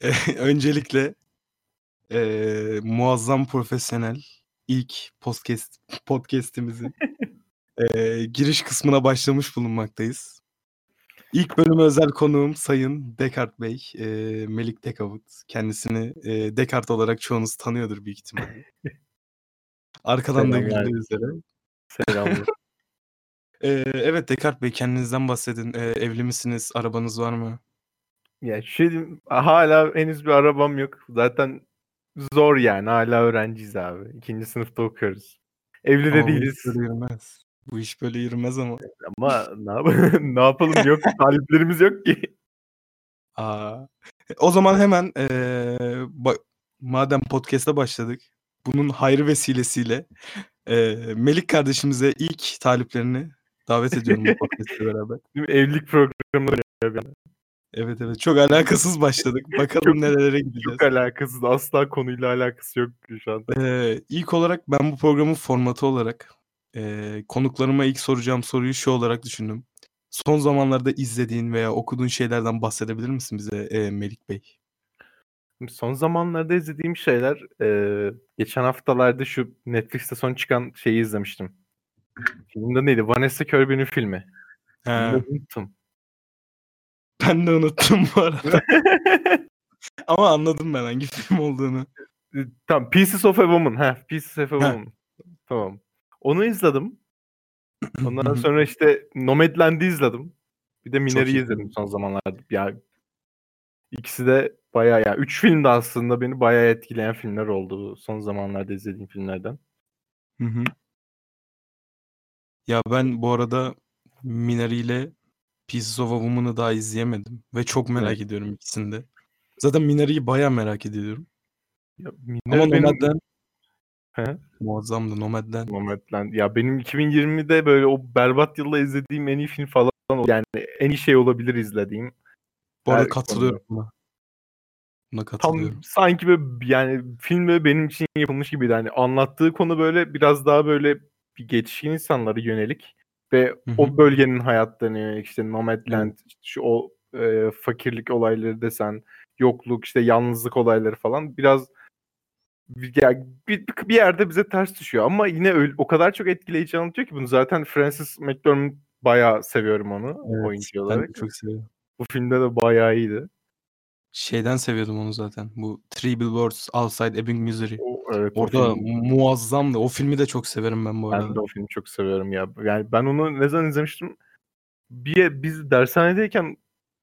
Öncelikle, eee, muazzam profesyonel ilk podcast podcast'imizin, eee, giriş kısmına başlamış bulunmaktayız. İlk bölüme özel konuğum Sayın Dekart Bey, eee, Melik Dekavut. Kendisini, eee, Dekart olarak çoğunuz tanıyordur büyük ihtimalle. Arkadan da güldüğü üzere. Selamlar. Eee, evet Dekart Bey kendinizden bahsedin. Eee, evli misiniz? Arabanız var mı? Ya şey hâlâ henüz bir arabam yok. Zaten zor yani hâlâ öğrenciyiz abi. 2. sınıfta okuyoruz. Evli de Ama bu iş değiliz. böyle yürümez. Bu iş böyle yürümez ama. Ama ne yap ne yapalım yok taliplerimiz yok ki. A! O zaman hemen, ba madem podcast'a başladık, bunun hayrı vesilesiyle, eee, Melik kardeşimize ilk taliplerini davet ediyorum bu podcast'le beraber. Evlilik bir anda. Evet, evet. Çok alakasız başladık. Bakalım Çok nerelere gideceğiz. çok alakasız. Asla konuyla alakası yok şu anda. Eee, ilk olarak ben bu programın formatı olarak, eee, konuklarıma ilk soracağım soruyu şu olarak düşündüm. Son zamanlarda izlediğin veya okuduğun şeylerden bahsedebilir misin bize, eee, Melik Bey? Son zamanlarda izlediğim şeyler, eee, geçen haftalarda şu Netflix'te son çıkan şeyi izlemiştim. Filmin adı neydi? Vanessa Kirby'nin filmi. He. unuttum. Ben de unuttum bu arada. Ama anladım ben hangi film olduğunu. Iıı, tamam, Pieces of a Woman. Heh, Pieces of a. Woman. Tamam. Onu izledim. Ondan sonra işte Nomadland'i izledim. Bir de Çok Minari'yi iyi izledim son zamanlarda. Ya ikisi de bayağı ya 3 film de aslında beni bayağı etkileyen filmler oldu son zamanlarda izlediğim filmlerden. Hı hı. Ya ben bu arada Minari ile Pieces of a Woman'ı daha izleyemedim ve çok merak Evet. ediyorum ikisini de. Zaten Minari'yi bayağı merak ediyorum. Ya Ama benim Nomadland Hı hı. muazzamdı Nomadland. Nomadland. Ya benim 2020'de böyle o berbat yılda izlediğim en iyi film falan. Yani en iyi şey olabilir izlediğim. Bu arada Her katılıyorum buna. Buna Tam katılıyorum. sanki böyle yani film böyle benim için yapılmış gibiydi. Hani anlattığı konu böyle biraz daha böyle bir yetişkin insanlara yönelik ve Hı hı. o bölgenin hayatlarına yönelik işte. Nomadland, işte şu o eee, fakirlik olayları desen, yokluk, işte yalnızlık olayları falan biraz ya bir, bir yerde bize ters düşüyor ama yine öyle, o kadar çok etkileyici anlatıyor ki bunu. Zaten Francis McDormand bayağı seviyorum onu Evet. oyuncu olarak. çok seviyorum. Bu filmde de bayağı iyiydi. Şeyden seviyordum onu zaten. Bu Three Billboards Outside Ebbing, Missouri. O evet o Orada film muazzamdı. O filmi de çok severim ben bu Ben arada. de o filmi çok seviyorum ya. Yani ben onu ne zaman izlemiştim? Bir biz dershanedeyken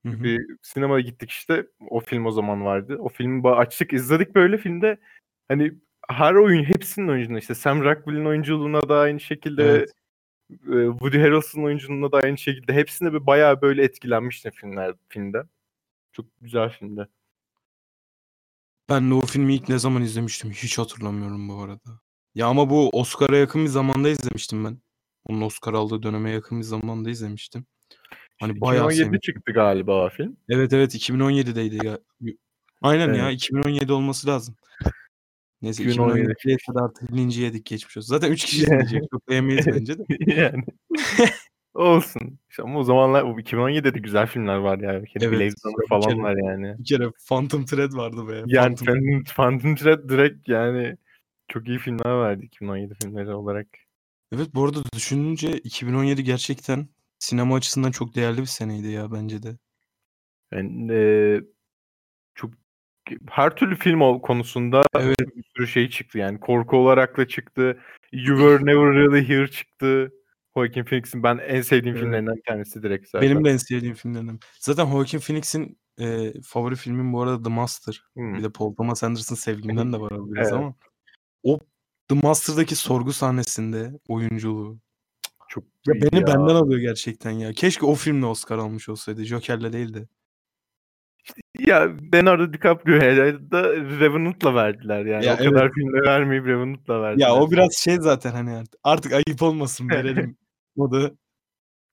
Hı hı. bir sinemaya gittik işte. O film o zaman vardı. O filmi açtık izledik böyle filmde. Hani her oyun hepsinin oyunculuğuna işte Sam Rockwell'in oyunculuğuna da aynı şekilde Evet. Woody Harrelson'ın oyunculuğuna da aynı şekilde hepsine bir bayağı böyle etkilenmiştim filmler filmde. Çok güzel filmdi. Ben de o filmi ilk ne zaman izlemiştim hiç hatırlamıyorum bu arada. Ya ama bu Oscar'a yakın bir zamanda izlemiştim ben. Onun Oscar aldığı döneme yakın bir zamanda izlemiştim. Hani bayağı 2017 sevmiştim. çıktı galiba o film. Evet evet 2017'deydi ya. Aynen ya Evet. 2017 olması lazım. Neyse 2017 2017'ye kadar artık linci yedik geçmiş olsun. Zaten 3 kişi izleyecek. Çok beğenmeyiz bence de. yani. Olsun. İşte ama o zamanlar o 2017'de de güzel filmler var yani. Bir kere Evet. Blade Runner falan kere, var yani. bir kere Phantom Thread vardı be. Yani Phantom. Phantom, Phantom Thread direkt yani çok iyi filmler vardı 2017 filmleri olarak. Evet bu arada düşününce 2017 gerçekten sinema açısından çok değerli bir seneydi ya bence de. Yani eee, çok her türlü film konusunda Evet. bir sürü şey çıktı yani. Korku olarak da çıktı. You Were Never Really Here çıktı. Joaquin Phoenix'in ben en sevdiğim Evet. filmlerinden bir tanesi direkt zaten. Benim de en sevdiğim filmlerden. Zaten Joaquin Phoenix'in e, favori filmim bu arada The Master. Hmm. Bir de Paul Thomas Anderson sevgimden de var biraz Evet. ama. O The Master'daki sorgu sahnesinde oyunculuğu. Çok Ya beni ya. benden alıyor gerçekten ya. Keşke o filmle Oscar almış olsaydı. Joker'le değil de. Ya Leonardo DiCaprio'ya da Revenant'la verdiler yani. Ya o kadar evet. filmle vermeyip Revenant'la verdiler. Ya o biraz şey zaten hani artık, artık ayıp olmasın verelim. Da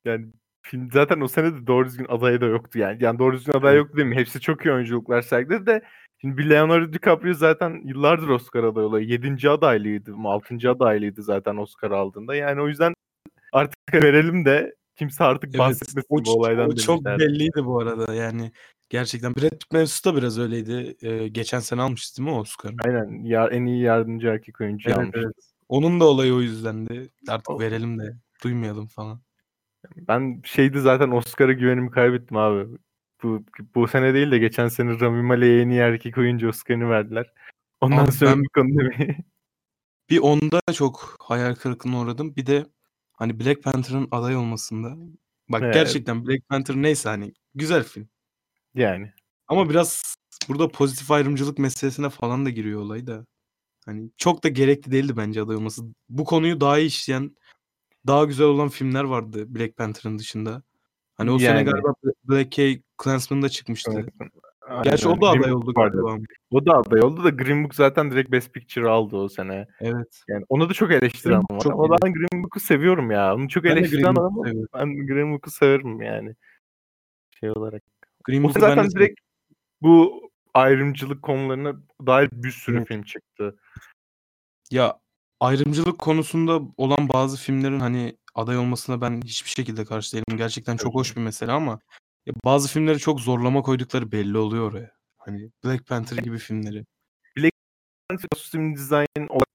Yani film zaten o sene de doğru düzgün aday da yoktu yani. Yani doğru düzgün aday yoktu değil mi? Hepsi çok iyi oyunculuklar sergiledi de şimdi bir Leonardo DiCaprio zaten yıllardır Oscar adayı oluyor. Yedinci adaylıydı mı? Altıncı adaylıydı zaten Oscar aldığında. Yani o yüzden artık verelim de kimse artık evet bahsetmesin o, bu olaydan o çok demişler. belliydi bu arada yani. Gerçekten Brad Pitt mevzusu da biraz öyleydi. Eee, geçen sene almıştı değil mi Oscar'ı? Aynen. Ya en iyi yardımcı erkek oyuncuyu Evet, almıştı. evet. Onun da olayı o yüzdendi. Artık O verelim de duymayalım falan. Ben şeydi zaten Oscar'a güvenimi kaybettim abi. Bu bu sene değil de geçen sene Rami Malek'e en iyi erkek oyuncu Oscar'ını verdiler. Ondan Abi sonra ben bu konuda bir bir onda çok hayal kırıklığına uğradım. Bir de hani Black Panther'ın aday olmasında. Bak Evet. gerçekten Black Panther neyse hani güzel film. Yani. Ama biraz burada pozitif ayrımcılık meselesine falan da giriyor olay da. Hani çok da gerekli değildi bence aday olması. Bu konuyu daha iyi işleyen, daha güzel olan filmler vardı Black Panther'ın dışında. Hani o sene Yani. galiba Black K Klansman'da çıkmıştı. Evet. Gerçi Aynen. o da aday oldu galiba. O da aday oldu da Green Book zaten direkt Best Picture aldı o sene. Evet. Yani onu da çok eleştiren Green var çok ama ben Green Book'u seviyorum ya. Onu çok Ben eleştiren var ama ben Green Book'u severim yani. Şey olarak. Green Book'u sene zaten direkt bu ayrımcılık konularına dair bir sürü Evet. film çıktı. Ya ayrımcılık konusunda olan bazı filmlerin hani aday olmasına ben hiçbir şekilde karşı değilim. Gerçekten çok Tabii. hoş bir mesele ama ya bazı filmleri çok zorlama koydukları belli oluyor oraya. Hani Black Panther gibi filmleri. Black Panther kostüm dizayn olarak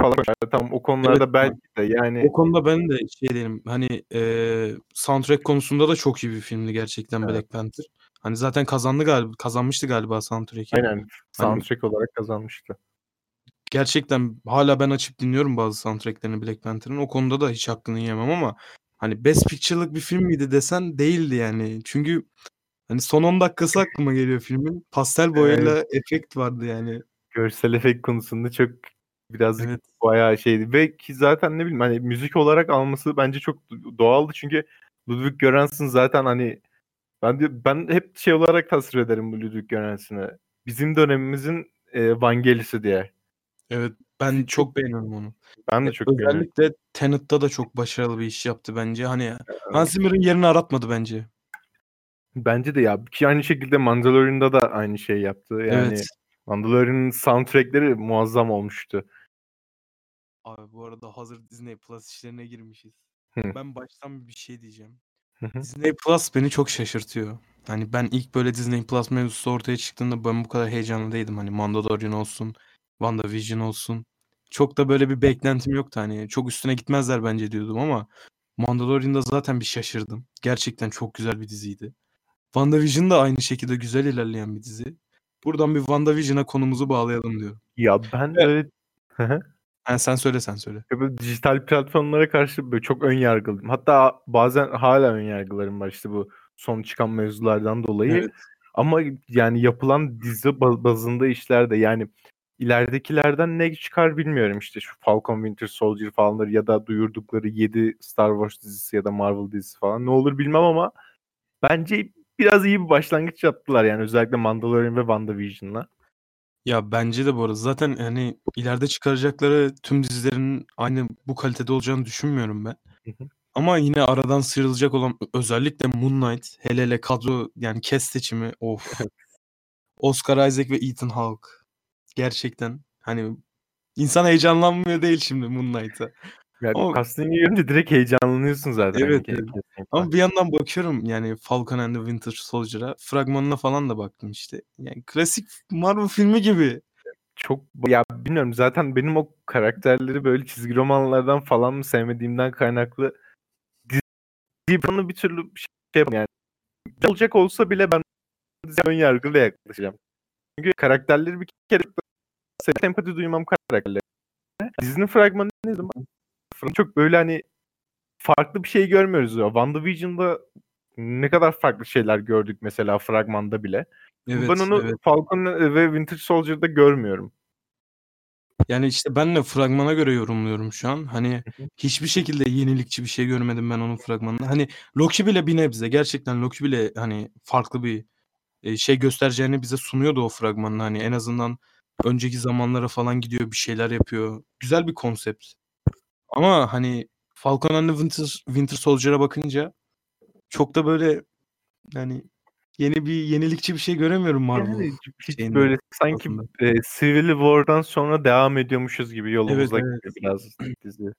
falan tam o Evet. konularda belki de yani O konuda ben de şey değilim. Hani eee, soundtrack konusunda da çok iyi bir filmdi gerçekten Evet. Black Panther. Hani zaten kazandı galiba, kazanmıştı galiba soundtrack'i. Aynen. Hani Soundtrack olarak kazanmıştı. Gerçekten hala ben açıp dinliyorum bazı soundtrack'lerini Black Panther'ın. O konuda da hiç hakkını yemem ama hani Best Picture'lık bir film miydi desen değildi yani. Çünkü hani son 10 dakikası aklıma geliyor filmin. Pastel Evet. boyayla efekt vardı yani. Görsel efekt konusunda çok birazcık Evet. bayağı şeydi ve ki zaten ne bileyim hani müzik olarak alması bence çok doğaldı çünkü Ludwig Göransson zaten hani ben de, ben hep şey olarak tasvir ederim bu Ludwig Göransson'ı. Bizim dönemimizin e, Vangelis'i diye. Evet. Ben Çok beğeniyorum onu. ben de çok beğeniyorum. özellikle Tenet'ta da çok başarılı bir iş yaptı bence. Hani Hans Zimmer'ın yerini aratmadı bence. Bence de ya ki aynı şekilde Mandalorian'da da aynı şey yaptı. Yani Evet. Mandalorian'ın soundtrackleri muazzam olmuştu. Abi bu arada hazır Disney Plus işlerine girmişiz. Hı. Ben baştan bir şey diyeceğim. Hı hı. Disney Plus beni çok şaşırtıyor. Hani ben ilk böyle Disney Plus mevzusu ortaya çıktığında ben bu kadar heyecanlı değildim. Hani Mandalorian olsun, WandaVision olsun. Çok da böyle bir beklentim yoktu. Hani çok üstüne gitmezler bence diyordum ama Mandalorian'da zaten bir şaşırdım. Gerçekten çok güzel bir diziydi. WandaVision da aynı şekilde güzel ilerleyen bir dizi. Buradan bir WandaVision'a konumuzu bağlayalım diyorum. Ya ben öyle hı. Ha, sen söyle sen söyle. Ya böyle dijital platformlara karşı böyle çok ön yargılıyım. Hatta bazen hala ön yargılarım var işte bu son çıkan mevzulardan dolayı. Evet. Ama yani yapılan dizi ba- bazında işler de yani ileridekilerden ne çıkar bilmiyorum işte şu Falcon Winter Soldier falanları ya da duyurdukları 7 Star Wars dizisi ya da Marvel dizisi falan ne olur bilmem ama bence biraz iyi bir başlangıç yaptılar yani özellikle Mandalorian ve WandaVision'la. Ya bence de bu arada. Zaten hani ileride çıkaracakları tüm dizilerin aynı bu kalitede olacağını düşünmüyorum ben. Hı hı. Ama yine aradan sıyrılacak olan özellikle Moon Knight hele hele kadro yani cast seçimi of. Oscar Isaac ve Ethan Hawke. Gerçekten hani insan heyecanlanmıyor değil şimdi Moon Knight'a. Yani Ama casting'i görünce direkt heyecanlanıyorsun zaten. evet, ke- evet. kesinlikle. Ama bir yandan bakıyorum yani Falcon and the Winter Soldier'a fragmanına falan da baktım işte. Yani klasik Marvel filmi gibi. Çok ya bilmiyorum zaten benim o karakterleri böyle çizgi romanlardan falan mı sevmediğimden kaynaklı dizi bir türlü şey yapamam yani. Olacak olsa bile ben ön yargıyla yaklaşacağım. Çünkü karakterleri bir kere sempati duymam karakterlere. Dizinin fragmanını izledim. Çok böyle hani farklı bir şey görmüyoruz ya. WandaVision'da ne kadar farklı şeyler gördük mesela fragmanda bile. Evet, ben onu evet. Falcon ve Winter Soldier'da görmüyorum. Yani işte ben de fragmana göre yorumluyorum şu an. Hani hiçbir şekilde yenilikçi bir şey görmedim ben onun fragmanında. Hani Loki bile bir nebze gerçekten Loki bile hani farklı bir şey göstereceğini bize sunuyordu o fragmanla. Hani en azından önceki zamanlara falan gidiyor bir şeyler yapıyor. Güzel bir konsept. Ama hani Falcon and the Winter, Winter Soldier'a bakınca çok da böyle yani yeni bir yenilikçi bir şey göremiyorum Marvel Yani hiç şeyinde, böyle sanki aslında. e, Civil War'dan sonra devam ediyormuşuz gibi Evet, yolumuza evet. gidiyor biraz dizi.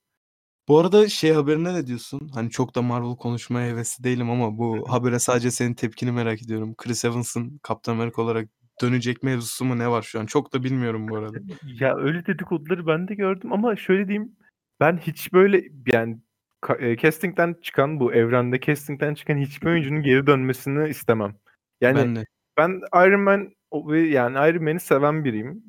Bu arada şey haberine ne diyorsun? Hani çok da Marvel konuşmaya hevesli değilim ama bu habere sadece senin tepkini merak ediyorum. Chris Evans'ın Kaptan Amerika olarak dönecek mevzusu mu ne var şu an? Çok da bilmiyorum bu arada. Ya öyle dedikoduları ben de gördüm ama şöyle diyeyim. Ben hiç böyle yani e, casting'den çıkan bu evrende casting'den çıkan hiçbir oyuncunun geri dönmesini istemem. Yani Ben de. ben Iron Man yani Iron Man'i seven biriyim.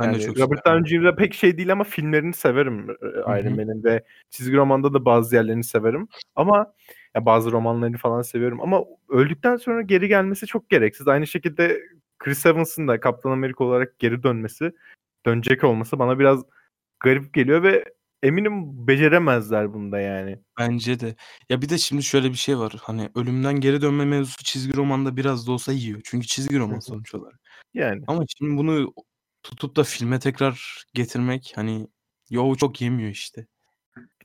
Ben de Yani çok Robert. Downey Jr. pek şey değil ama filmlerini severim e, Iron. Man'in ve çizgi romanda da bazı yerlerini severim. Ama ya bazı romanlarını falan seviyorum ama öldükten sonra geri gelmesi çok gereksiz. Aynı şekilde Chris Evans'ın da Kaptan Amerika olarak geri dönmesi, dönecek olması bana biraz garip geliyor ve eminim beceremezler bunda yani. Bence de. Ya bir de şimdi şöyle bir şey var. Hani ölümden geri dönme mevzusu çizgi romanda biraz da olsa yiyor. Çünkü çizgi roman sonuç olarak. Yani Ama şimdi bunu tutup da filme tekrar getirmek hani yo çok yemiyor işte.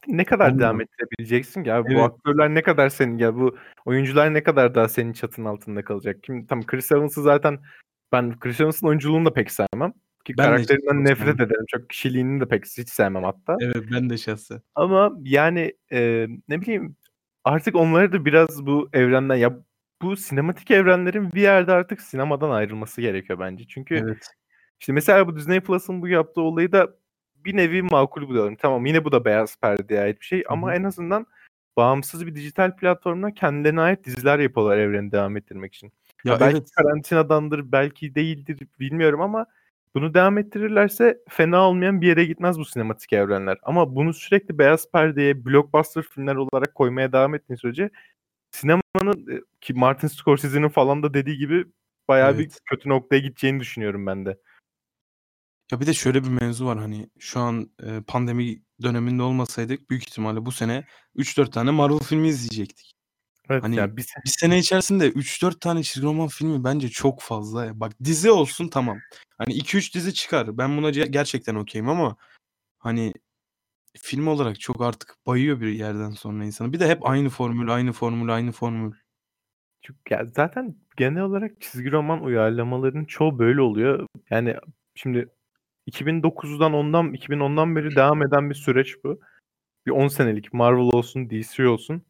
ne kadar devam Olmuyor. ettirebileceksin ki abi? Bu Evet. aktörler ne kadar senin ya bu oyuncular ne kadar daha senin çatın altında kalacak? Kim tam Chris Evans'ı zaten ben Chris Evans'ın oyunculuğunu da pek sevmem. Ki Ben de karakterinden nefret sevmem. ederim. Çok kişiliğini de pek hiç sevmem hatta. Evet ben de şahsen. Ama yani e, ne bileyim artık onları da biraz bu evrenden ya bu sinematik evrenlerin bir yerde artık sinemadan ayrılması gerekiyor bence. Çünkü Evet. İşte mesela bu Disney Plus'ın bu yaptığı olayı da bir nevi makul buluyorum. Tamam yine bu da beyaz perdeye ait bir şey ama hı. en azından bağımsız bir dijital platformda kendilerine ait diziler yapıyorlar evreni devam ettirmek için. Ya belki evet. karantinadandır, belki değildir bilmiyorum ama bunu devam ettirirlerse fena olmayan bir yere gitmez bu sinematik evrenler. Ama bunu sürekli beyaz perdeye, blockbuster filmler olarak koymaya devam ettiğin sürece sinemanın e, ki Martin Scorsese'nin falan da dediği gibi bayağı bir Evet. kötü noktaya gideceğini düşünüyorum ben de. Ya bir de şöyle bir mevzu var hani şu an e, pandemi döneminde olmasaydık büyük ihtimalle bu sene 3-4 tane Marvel filmi izleyecektik. Evet Hani yani bir se- bir sene içerisinde 3-4 tane çizgi roman filmi bence çok fazla. ya. Bak dizi olsun tamam. Hani 2-3 dizi çıkar. Ben buna ce- gerçekten okeyim ama hani film olarak çok artık bayıyor bir yerden sonra insanı. Bir de hep aynı formül, aynı formül, aynı formül. Çünkü ya zaten genel olarak çizgi roman uyarlamalarının çoğu böyle oluyor. Yani şimdi 2009'dan ondan 2010'dan beri devam eden bir süreç bu. Bir 10 senelik Marvel olsun, DC olsun.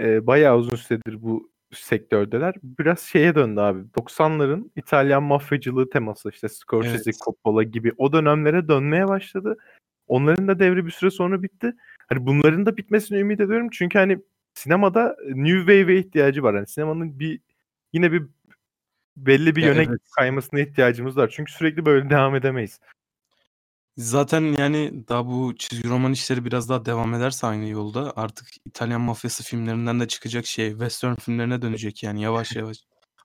Ee, bayağı uzun süredir bu sektördeler. Biraz şeye döndü abi. 90'ların İtalyan mafyacılığı teması işte Scorsese, Evet. Coppola gibi o dönemlere dönmeye başladı. Onların da devri bir süre sonra bitti. Hani bunların da bitmesini ümit ediyorum. Çünkü hani sinemada New Wave'e ihtiyacı var. Hani sinemanın bir yine bir belli bir yöne evet. kaymasına ihtiyacımız var. Çünkü sürekli böyle devam edemeyiz. Zaten yani daha bu çizgi roman işleri biraz daha devam ederse aynı yolda artık İtalyan mafyası filmlerinden de çıkacak şey western filmlerine dönecek yani yavaş yavaş.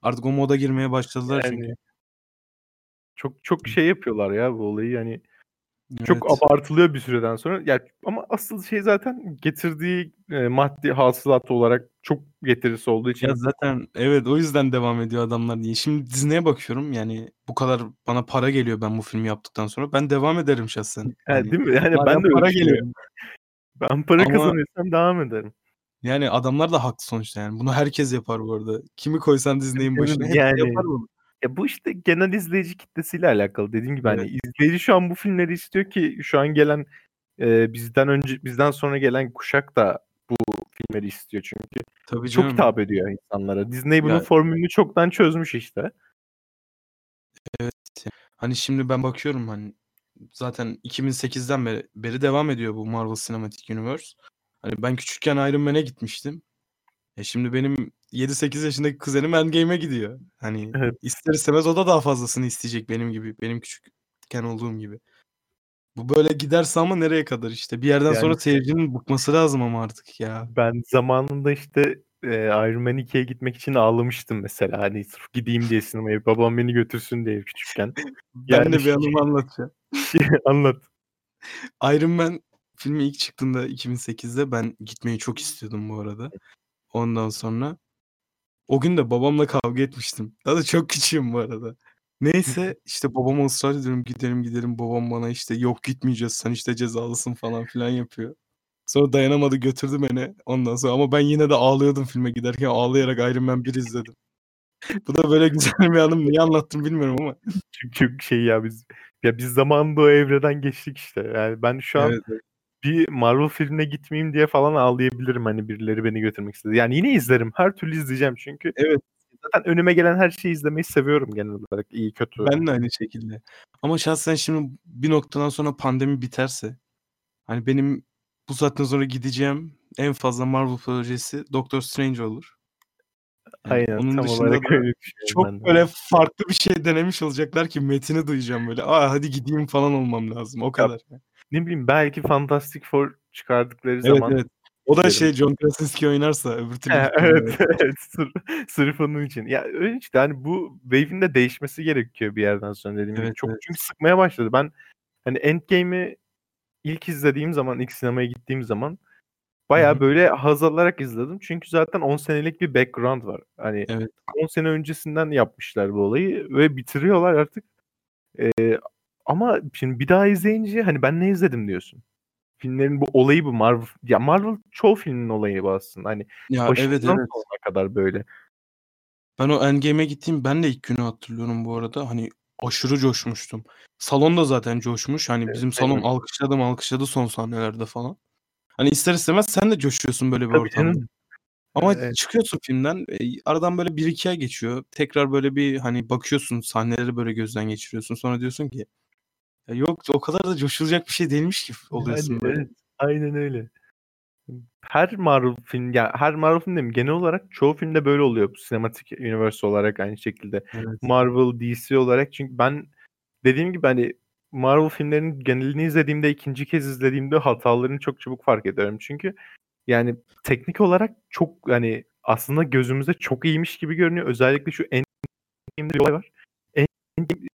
Artık o moda girmeye başladılar çünkü. Yani çok çok şey yapıyorlar ya bu olayı. Yani çok Evet. abartılıyor bir süreden sonra. Ya ama asıl şey zaten getirdiği e, maddi hasılat olarak çok getirisi olduğu için Ya zaten evet o yüzden devam ediyor adamlar diye. Şimdi Disney'e bakıyorum yani bu kadar bana para geliyor ben bu filmi yaptıktan sonra. Ben devam ederim şahsen. Ha, Hani değil mi? Yani ben de para geliyor. Ben para Ama kazanıyorsam devam ederim. yani adamlar da haklı sonuçta yani. Bunu herkes yapar bu arada. Kimi koysan Disney'in başına Yani yapar bunu. ya bu işte genel izleyici kitlesiyle alakalı. Dediğim gibi hani Evet. izleyici şu an bu filmleri istiyor ki şu an gelen e, bizden önce bizden sonra gelen kuşak da filmleri istiyor çünkü. Tabii Çok canım. hitap ediyor insanlara. Disney bunun Ya formülünü çoktan çözmüş işte. evet. Hani şimdi ben bakıyorum hani zaten 2008'den beri, beri devam ediyor bu Marvel Cinematic Universe. Hani ben küçükken Iron Man'e gitmiştim. E şimdi benim 7-8 yaşındaki kuzenim Endgame'e gidiyor. Hani Evet. ister istemez o da daha fazlasını isteyecek benim gibi. Benim küçükken olduğum gibi. Bu böyle giderse ama nereye kadar işte. Bir yerden sonra Yani seyircinin bıkması lazım ama artık ya. ben zamanında işte e, Iron Man 2'ye gitmek için ağlamıştım mesela. Hani sırf gideyim diye sinemaya. Babam beni götürsün diye küçükken. Ben Yani de bir anımı anlatacağım. anlat. Iron Man filmi ilk çıktığında 2008'de ben gitmeyi çok istiyordum bu arada. Ondan sonra o gün de babamla kavga etmiştim. Daha da çok küçüğüm bu arada. Neyse işte babama ısrar ediyorum gidelim gidelim. Babam bana işte yok gitmeyeceğiz sen işte cezalısın falan filan yapıyor. Sonra dayanamadı götürdü beni ondan sonra ama ben yine de ağlıyordum filme giderken ağlayarak Iron Man 1 izledim. Bu da böyle güzel bir anım. Niye anlattım bilmiyorum ama. Çünkü şey ya biz ya biz zamanında o evreden geçtik işte. Yani ben şu an Evet, evet. bir Marvel filmine gitmeyeyim diye falan ağlayabilirim hani birileri beni götürmek istedi. Yani yine izlerim. Her türlü izleyeceğim çünkü. Evet. Zaten önüme gelen her şeyi izlemeyi seviyorum genel olarak. iyi kötü. Ben de aynı şekilde. Ama şahsen şimdi bir noktadan sonra pandemi biterse hani benim bu saatten sonra gideceğim en fazla Marvel projesi Doctor Strange olur. Yani Aynen onun tam dışında olarak öyle düşünüyorum çok ben de. böyle farklı bir şey denemiş olacaklar ki metini duyacağım böyle. Aa hadi gideyim falan olmam lazım. O kadar. Ne bileyim belki Fantastic Four çıkardıkları Evet zaman evet. O da şey John Krasinski oynarsa öbür türlü evet, evet. Sırf, sırf onun için. Ya öyle işte hani bu wave'in de değişmesi gerekiyor bir yerden sonra dediğim gibi. Evet, Çok evet. çünkü sıkmaya başladı. Ben hani Endgame'i ilk izlediğim zaman, ilk sinemaya gittiğim zaman bayağı hı. böyle haz alarak izledim. Çünkü zaten 10 senelik bir background var. Hani Evet. 10 sene öncesinden yapmışlar bu olayı ve bitiriyorlar artık. Ee, ama şimdi bir daha izleyince hani ben ne izledim diyorsun. Filmlerin bu olayı bu Marvel. Ya Marvel çoğu filmin olayı bu aslında. Hani Ya evet evet. kadar böyle. Ben o Endgame'e gittiğim ben de ilk günü hatırlıyorum bu arada. Hani aşırı coşmuştum. Salon da zaten coşmuş. Hani bizim salon aynen. alkışladı alkışladı son sahnelerde falan. Hani ister istemez sen de coşuyorsun böyle bir Tabii ortamda. canım. Ama Evet. çıkıyorsun filmden. e, aradan böyle 1-2 ay geçiyor. Tekrar böyle bir hani bakıyorsun sahneleri böyle gözden geçiriyorsun. Sonra diyorsun ki ya yok o kadar da coşulacak bir şey değilmiş ki oluyorsun Yani böyle. evet. Aynen öyle. Her Marvel film ya her Marvel film demeyeyim genel olarak çoğu filmde böyle oluyor. Bu Sinematik Universe olarak aynı şekilde. Evet. Marvel, DC olarak çünkü ben dediğim gibi hani Marvel filmlerinin genelini izlediğimde ikinci kez izlediğimde hatalarını çok çabuk fark ediyorum. Çünkü yani teknik olarak çok hani aslında gözümüzde çok iyiymiş gibi görünüyor. Özellikle şu Endgame'de bir olay var. Endgame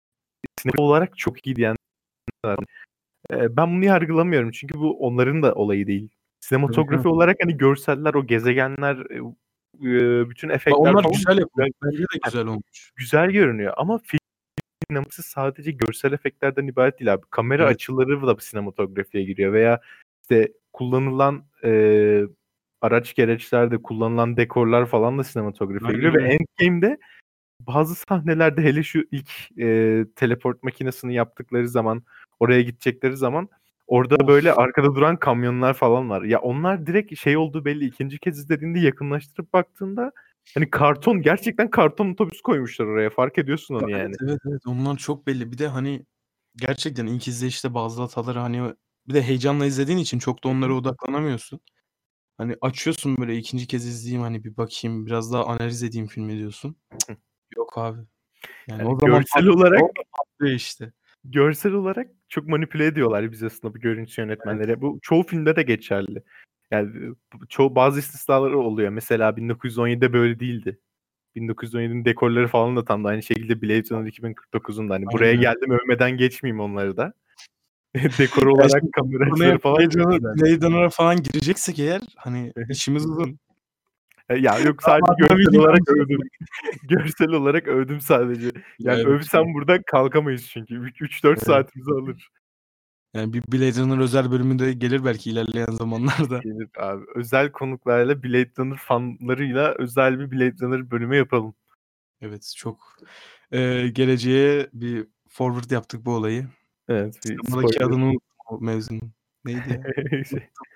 sinema olarak çok iyi diyenler Eee, ben bunu yargılamıyorum çünkü bu onların da olayı değil. Sinematografi olarak hani görseller, o gezegenler, eee, eee, bütün efektler onlar falan güzel yapılmış. Bence de güzel olmuş. güzel görünüyor ama film sineması sadece görsel efektlerden ibaret değil abi. Kamera Evet. açıları da sinematografiye giriyor veya işte kullanılan eee, araç gereçlerde kullanılan dekorlar falan da sinematografiye giriyor ve. Endgame'de bazı sahnelerde hele şu ilk eee, teleport makinesini yaptıkları zaman, oraya gidecekleri zaman orada böyle arkada duran kamyonlar falan var. Ya onlar direkt şey olduğu belli. İkinci kez izlediğinde yakınlaştırıp baktığında hani karton gerçekten karton otobüs koymuşlar oraya. Fark ediyorsun onu yani. evet, evet. Onlar çok belli. Bir de hani gerçekten ilk izleyişte bazı hataları hani bir de heyecanla izlediğin için çok da onlara odaklanamıyorsun. Hani açıyorsun böyle ikinci kez izleyeyim hani bir bakayım biraz daha analiz edeyim filmi diyorsun. Yok abi. Yani Yani o zaman görsel olarak işte. görsel olarak çok manipüle ediyorlar biz aslında bu görüntü Evet. yönetmenleri. Bu çoğu filmde de geçerli. Yani çoğu bazı istisnaları oluyor. Mesela 1917'de böyle değildi. 1917'nin dekorları falan da tam da aynı şekilde Blade Runner 2049'un da hani buraya Aynen öyle. geldim övmeden geçmeyeyim onları da. Dekor olarak kamera falan Blade Runner'a falan gireceksek eğer hani işimiz uzun. E, ya yok sadece görsel olarak konusuna övdüm. Görsel olarak övdüm sadece. Ya Yani evet övsem çok. buradan kalkamayız çünkü. 3-4 Evet. saatimizi alır. Yani bir Blade Runner özel bölümü de gelir belki ilerleyen zamanlarda. Gelir abi. Özel konuklarla Blade Runner fanlarıyla özel bir Blade Runner bölümü yapalım. Evet çok eee, geleceğe bir forward yaptık bu olayı. Evet bir Sinemadaki spoiler. adını unuttum o mevzunun. Neydi? Şey.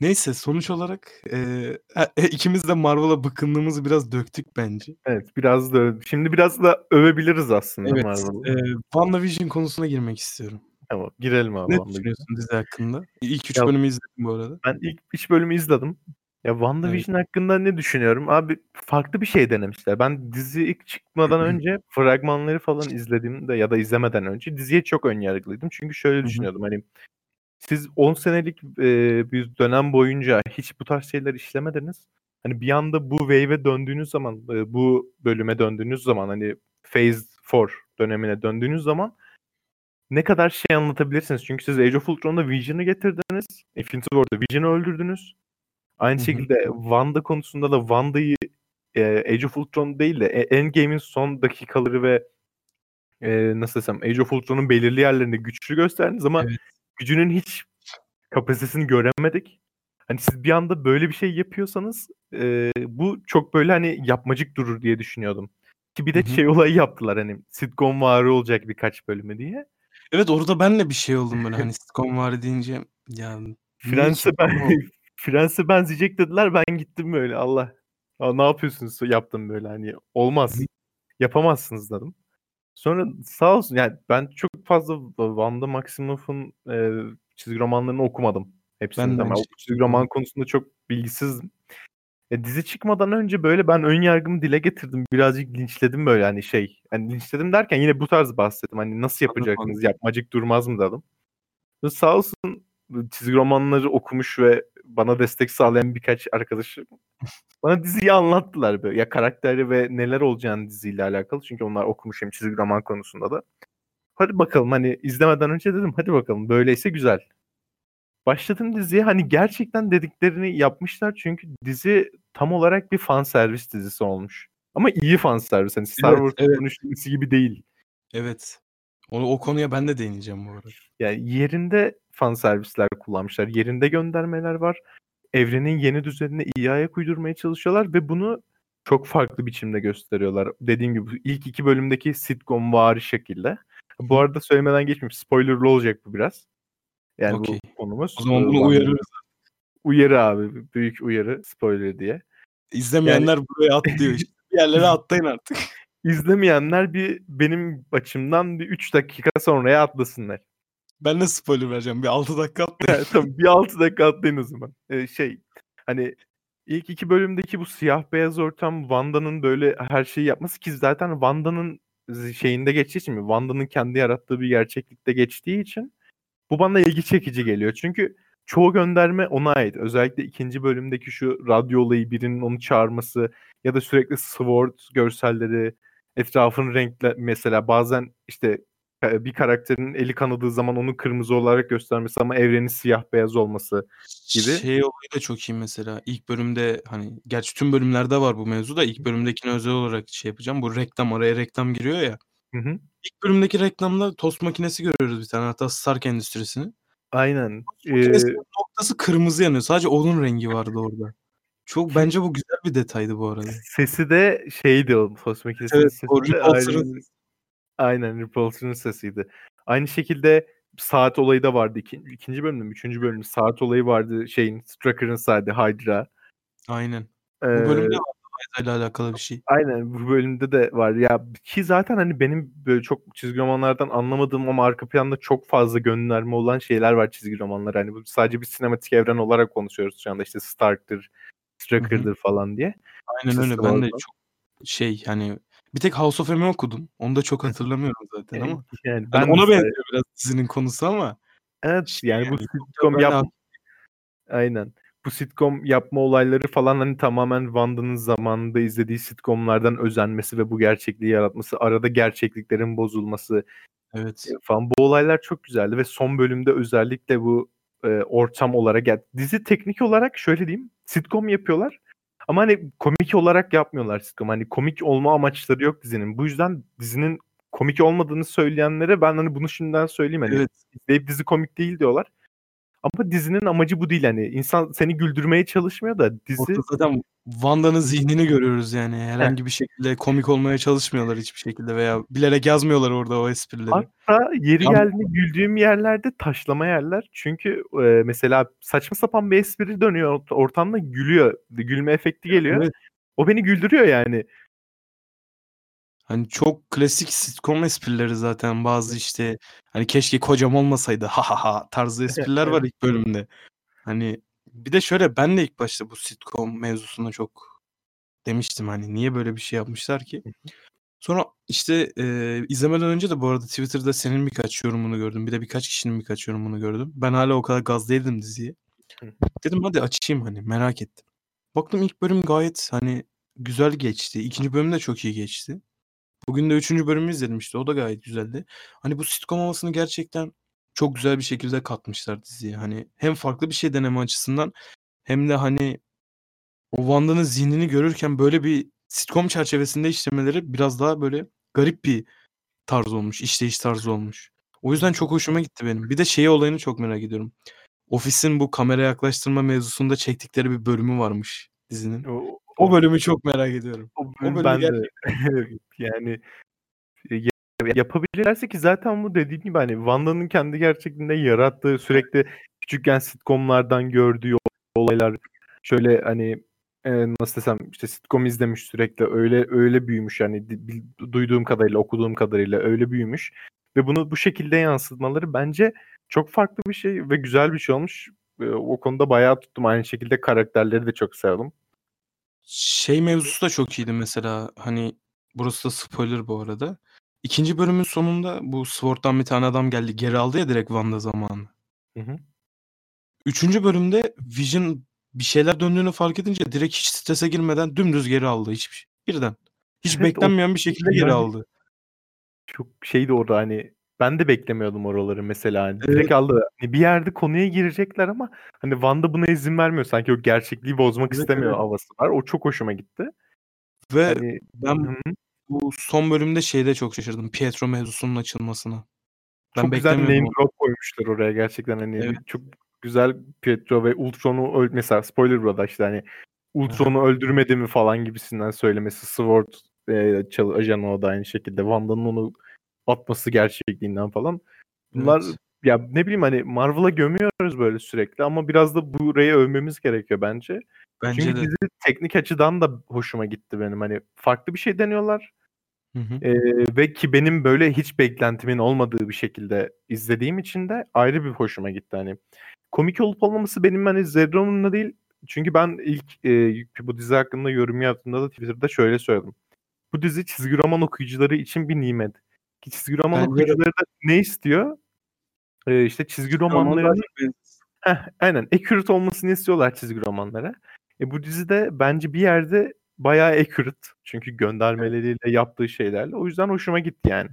Neyse sonuç olarak eee, e ikimiz de Marvel'a bıkkınlığımızı biraz döktük bence. Evet biraz da şimdi biraz da övebiliriz aslında Evet, Marvel'ı. eee, WandaVision konusuna girmek istiyorum. Tamam girelim abi Ne WandaVision'a. düşünüyorsun dizi hakkında? İlk 3 Ya bölümü izledim bu arada. ben ilk 3 bölümü izledim. Ya Evet. WandaVision hakkında ne düşünüyorum? Abi farklı bir şey denemişler. Ben dizi ilk çıkmadan önce fragmanları falan izlediğimde ya da izlemeden önce diziye çok ön yargılıydım. Çünkü şöyle Hı hı. düşünüyordum hani siz 10 senelik eee, bir dönem boyunca hiç bu tarz şeyler işlemediniz. Hani bir anda bu wave'e döndüğünüz zaman, eee, bu bölüme döndüğünüz zaman hani Phase 4 dönemine döndüğünüz zaman ne kadar şey anlatabilirsiniz. Çünkü siz Age of Ultron'da Vision'ı getirdiniz. Infinity War'da Vision'ı öldürdünüz. Aynı şekilde Wanda konusunda da Wanda'yı eee, Age of Ultron değil de E Endgame'in son dakikaları ve eee, nasıl desem Age of Ultron'un belirli yerlerinde güçlü gösterdiniz ama Evet. Gücünün hiç kapasitesini göremedik. Hani siz bir anda böyle bir şey yapıyorsanız eee, bu çok böyle hani yapmacık durur diye düşünüyordum. Ki bir de hı. şey olayı yaptılar hani sitcomvari olacak birkaç bölümü diye. Evet, orada ben de bir şey oldum böyle, hani, sitcom var deyince, ya Friends'e ben Friends'e benzeyecek dediler, ben gittim böyle. Allah! "A, ne yapıyorsunuz?" yaptım böyle, hani, "Olmaz, yapamazsınız." dedim. Sonra sağ olsun, yani, ben çok fazla Va Wanda Maximoff'un, eee, çizgi romanlarını okumadım hepsini Ben ama şekilde çizgi roman konusunda çok bilgisizdim. E, dizi çıkmadan önce, böyle, ben ön yargımı dile getirdim. Birazcık linçledim böyle, hani, şey, hani, linçledim derken yine bu tarz bahsettim. Hani, "Nasıl yapacaksınız? Yapmacık durmaz mı?" dedim. Sağ olsun çizgi romanları okumuş ve bana destek sağlayan birkaç arkadaşım bana diziyi anlattılar böyle. Ya, karakteri ve neler olacağını diziyle alakalı çünkü onlar okumuş hem çizgi roman konusunda da. "Hadi bakalım." Hani, izlemeden önce dedim, "Hadi bakalım, böyleyse güzel." Başladım diziye, hani, gerçekten dediklerini yapmışlar çünkü dizi tam olarak bir fanservis dizisi olmuş ama iyi fanservis. Hani, Star Evet, Wars'un evet. üçlemesi gibi değil. Evet. O o konuya ben de değineceğim bu arada. Yani, yerinde fanservisler kullanmışlar. Yerinde göndermeler var. Evrenin yeni düzenine iyi ayak uydurmaya çalışıyorlar ve bunu çok farklı biçimde gösteriyorlar. Dediğim gibi ilk 2 bölümdeki sitcomvari şekilde. Hı Bu arada söylemeden geçmeyeyim, spoiler'lı olacak bu biraz. Yani, bu Okay. konumuz. O zaman bunu uyarırız. Uyarı abi, büyük uyarı, spoiler diye. Yani İzlemeyenler buraya atlıyor işte. Bir yerlere atlayın artık. İzlemeyenler bir benim açımdan bir 3 dakika sonraya atlasınlar. Ben de spoiler vereceğim. Bir 6 dakika atlayın. Bir 6 dakika atlayın o zaman. Eee, şey, hani, ilk 2 bölümdeki bu siyah beyaz ortam, Wanda'nın böyle her şeyi yapması ki zaten Wanda'nın şeyinde geçtiği için, Wanda'nın kendi yarattığı bir gerçeklikte geçtiği için bu bana ilgi çekici geliyor. Çünkü çoğu gönderme ona ait. Özellikle 2. bölümdeki şu radyo olayı, birinin onu çağırması ya da sürekli sword görselleri, etrafın renkle mesela bazen, işte, bir karakterin eli kanadığı zaman onu kırmızı olarak göstermesi ama evrenin siyah beyaz olması gibi. Şey olayı da çok iyi mesela. İlk bölümde, hani, gerçi tüm bölümlerde var bu mevzu da ilk bölümdekine özel olarak şey yapacağım. Bu reklam, araya reklam giriyor ya. Hı hı. İlk bölümdeki reklamda tost makinesi görüyoruz bir tane hatta Stark Endüstrisi'nin. Aynen. Makinesinin Eee noktası kırmızı yanıyor. Sadece onun rengi vardı orada. Çok bence bu güzel bir detaydı bu arada. Sesi de şeydi o tost makinesinin Evet, sesi de aynen Repulsor'ın sesiydi. Aynı şekilde saat olayı da vardı. İkin 2. bölümde mi 3. bölümde saat olayı vardı şeyin, Strucker'ın saati, Hydra. Aynen. Bu Eee bölümde ile alakalı bir şey. Aynen, bu bölümde de var. Ya, ki zaten, hani, benim böyle çok çizgi romanlardan anlamadığım ama arka planda çok fazla gönderme olan şeyler var çizgi romanlara. Hani, bu sadece bir sinematik evren olarak konuşuyoruz şu anda. İşte Stark'tır. Strucker'dır falan diye. Aynen öyle. Ben de çok şey, hani, bir tek House of M'i okudum. Onu da çok hatırlamıyorum zaten ama. yani Hani, ben ona mesela benziyor biraz dizinin konusu ama Evet, yani bu yani da sitcom yap Aynen. Bu sitcom yapma olayları falan, hani, tamamen Wanda'nın zamanında izlediği sitcom'lardan özenmesi ve bu gerçekliği yaratması, arada gerçekliklerin bozulması, Evet. eee, falan bu olaylar çok güzeldi ve son bölümde özellikle bu, eee, ortam olarak ya dizi teknik olarak şöyle diyeyim, sitcom yapıyorlar ama, hani, komik olarak yapmıyorlar sitcom. Hani, komik olma amaçları yok dizinin. Bu yüzden dizinin komik olmadığını söyleyenlere ben, hani, bunu şimdiden söyleyeyim, hani, Evet. izleyip dizi komik değil diyorlar. Ama dizinin amacı bu değil, hani. İnsan seni güldürmeye çalışmıyor da Orada dizi zaten Wanda'nın zihnini görüyoruz yani. Herhangi bir şekilde komik olmaya çalışmıyorlar hiçbir şekilde veya bilerek yazmıyorlar orada o esprileri. Hatta yeri Yan geldiğinde güldüğüm yerlerde taşlama yerler. Çünkü, eee, mesela saçma sapan bir espri dönüyor ort ortamda gülüyor. Gülme efekti geliyor. Evet. O beni güldürüyor yani. Hani, çok klasik sitcom esprileri zaten bazı, işte, hani, "Keşke kocam olmasaydı, ha ha ha!" tarzı espriler var ilk bölümde. Hani, bir de şöyle, ben de ilk başta bu sitcom mevzusuna çok demiştim, hani, niye böyle bir şey yapmışlar ki? Sonra, işte, eee, izlemeden önce de bu arada Twitter'da senin birkaç yorumunu gördüm. Bir de birkaç kişinin birkaç yorumunu gördüm. Ben hâlâ o kadar gaz değildim diziye. Dedim hadi açayım, hani, merak ettim. Baktım ilk bölüm gayet, hani, güzel geçti. 2. bölüm de çok iyi geçti. Bugün de 3. bölümü izledim işte. O da gayet güzeldi. Hani, bu sitcom havasını gerçekten çok güzel bir şekilde katmışlar diziye. Hani, hem farklı bir şey deneme açısından hem de, hani, o Wanda'nın zihnini görürken böyle bir sitcom çerçevesinde işlemeleri biraz daha böyle garip bir tarz olmuş, işleyiş tarzı olmuş. O yüzden çok hoşuma gitti benim. Bir de şey olayını çok merak ediyorum. Ofis'in bu kamera yaklaştırma mevzusunda çektikleri bir bölümü varmış dizinin. O bölümü çok merak ediyorum. O O bölüm bölümü ben de gerçekten ediyorum. yani, eee, yapabilirlerse ki zaten bu dediğim gibi hani Wanda'nın kendi gerçekliğinde yarattığı sürekli küçükken sitcomlardan gördüğü olaylar şöyle hani e, nasıl desem işte sitcom izlemiş sürekli öyle öyle büyümüş yani duyduğum kadarıyla okuduğum kadarıyla öyle büyümüş ve bunu bu şekilde yansıtmaları bence çok farklı bir şey ve güzel bir şey olmuş. E, o konuda bayağı tuttum. Aynı şekilde karakterleri de çok sevdim. Şey mevzusu da çok iyiydi mesela hani burası da spoiler bu arada. İkinci bölümün sonunda bu Sword'dan bir tane adam geldi geri aldı ya direkt Wanda zamanı. Hı hı. Üçüncü bölümde Vision bir şeyler döndüğünü fark edince direkt hiç strese girmeden dümdüz geri aldı hiçbir şey. Birden. Hiç Evet, o beklenmeyen bir şekilde geri yani aldı. çok şeydi orada hani ben de beklemiyordum oraları mesela. Hani Evet. direkt aldı. Hani bir yerde konuya girecekler ama hani Wanda buna izin vermiyor. Sanki o gerçekliği bozmak Evet, istemiyor evet. havası var. O çok hoşuma gitti. Ve Hani ben Hı bu son bölümde şeyde çok şaşırdım. Pietro mevzusunun açılmasına. Ben Çok güzel name drop koymuşlar oraya gerçekten hani Evet. çok güzel Pietro ve Ultron'u öl mesela spoiler burada işte hani. Ultron'u öldürmedi mi falan gibisinden söylemesi Sword e, çal ajanı o da aynı şekilde Wanda'nın onu atması gerçekliğinden falan. Bunlar Evet. ya ne bileyim hani Marvel'a gömüyoruz böyle sürekli ama biraz da burayı övmemiz gerekiyor bence. Bence Çünkü de. dizi teknik açıdan da hoşuma gitti benim. Hani farklı bir şey deniyorlar. Hı hı. Eee, ve ki benim böyle hiç beklentimin olmadığı bir şekilde izlediğim için de ayrı bir hoşuma gitti hani. Komik olup olmaması benim hani zerre değil. Çünkü ben ilk eee, bu dizi hakkında yorum yaptığımda da Twitter'da şöyle söyledim. Bu dizi çizgi roman okuyucuları için bir nimet. Ki çizgi roman Bence okuyucuları da ne istiyor? Eee, işte çizgi Çizgi roman daha romanlarının çok benzesin. Heh, aynen accurate olmasını istiyorlar çizgi romanlara. E, bu dizide bence bir yerde bayağı accurate. Çünkü göndermeleriyle yaptığı şeylerle. O yüzden hoşuma gitti yani.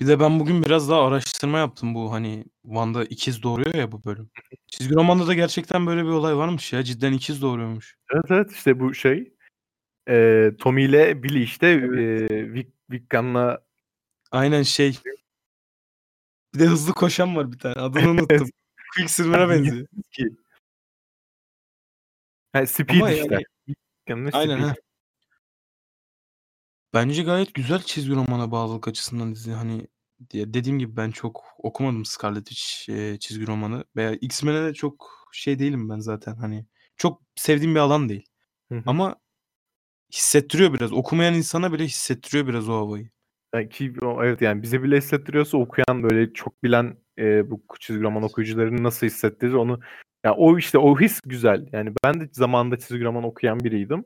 Bir de ben bugün biraz daha araştırma yaptım bu hani Wanda ikiz doğuruyor ya bu bölüm. Çizgi romanda da gerçekten böyle bir olay varmış ya. Cidden ikiz doğuruyormuş. Evet, evet, işte bu şey, eee, Tommy ile Billy işte, Evet. eee, Vic Wiccan'la Aynen şey Bir de hızlı koşan var bir tane. Adını unuttum. Quicksilver'a benziyor. ki. Ha, Speed Ama işte. yani Aynen, Speed. heh. Bence gayet güzel çizgi romana bağlılık açısından dizi. Hani diye dediğim gibi ben çok okumadım Scarlet Witch, eee, çizgi romanı veya X-Men'e de çok şey değilim ben zaten hani. Çok sevdiğim bir alan değil. Hı hı. Ama hissettiriyor biraz. Okumayan insana bile hissettiriyor biraz o havayı. Ki evet, yani bize bile hissettiriyorsa okuyan, böyle çok bilen, eee, bu çizgi roman okuyucularını nasıl hissettirir onu ya o işte o his güzel. Yani ben de zamanında çizgi roman okuyan biriydim.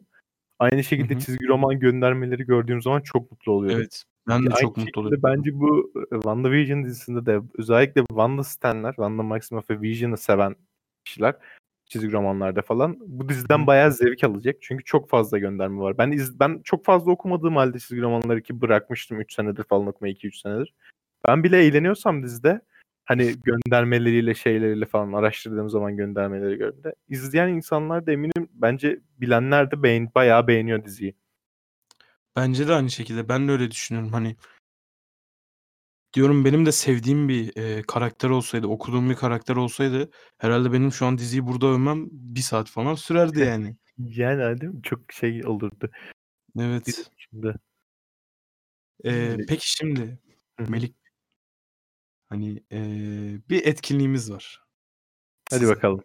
Aynı şekilde hı. çizgi roman göndermeleri gördüğüm zaman çok mutlu oluyordum. Evet. Ben de aynı çok mutlu şekilde oluyordum. bence bu, WandaVision dizisinde de özellikle Wanda stan'lar, Wanda Maximoff ve Vision'ı seven kişiler çizgi romanlarda falan bu diziden bayağı zevk alacak. Çünkü çok fazla gönderme var. Ben iz ben çok fazla okumadığım hâlde çizgi romanları ki bırakmıştım 3 senedir falan okumayı 2-3 senedir. Ben bile eğleniyorsam dizide hani göndermeleriyle, şeyleriyle falan araştırdığım zaman göndermeleri gördüğümde izleyen insanlar da eminim bence bilenler de beğen bayağı beğeniyor diziyi. Bence de aynı şekilde. Ben de öyle düşünüyorum. Hani diyorum benim de sevdiğim bir, eee, karakter olsaydı, okuduğum bir karakter olsaydı herhâlde benim şu an diziyi burada övmem 1 saat falan sürerdi yani. Yani, hani, değil mi? Çok şey olurdu. Evet. için de. Eee, peki şimdi Hı hı. Melih hani, eee, bir etkinliğimiz var Hadi bakalım.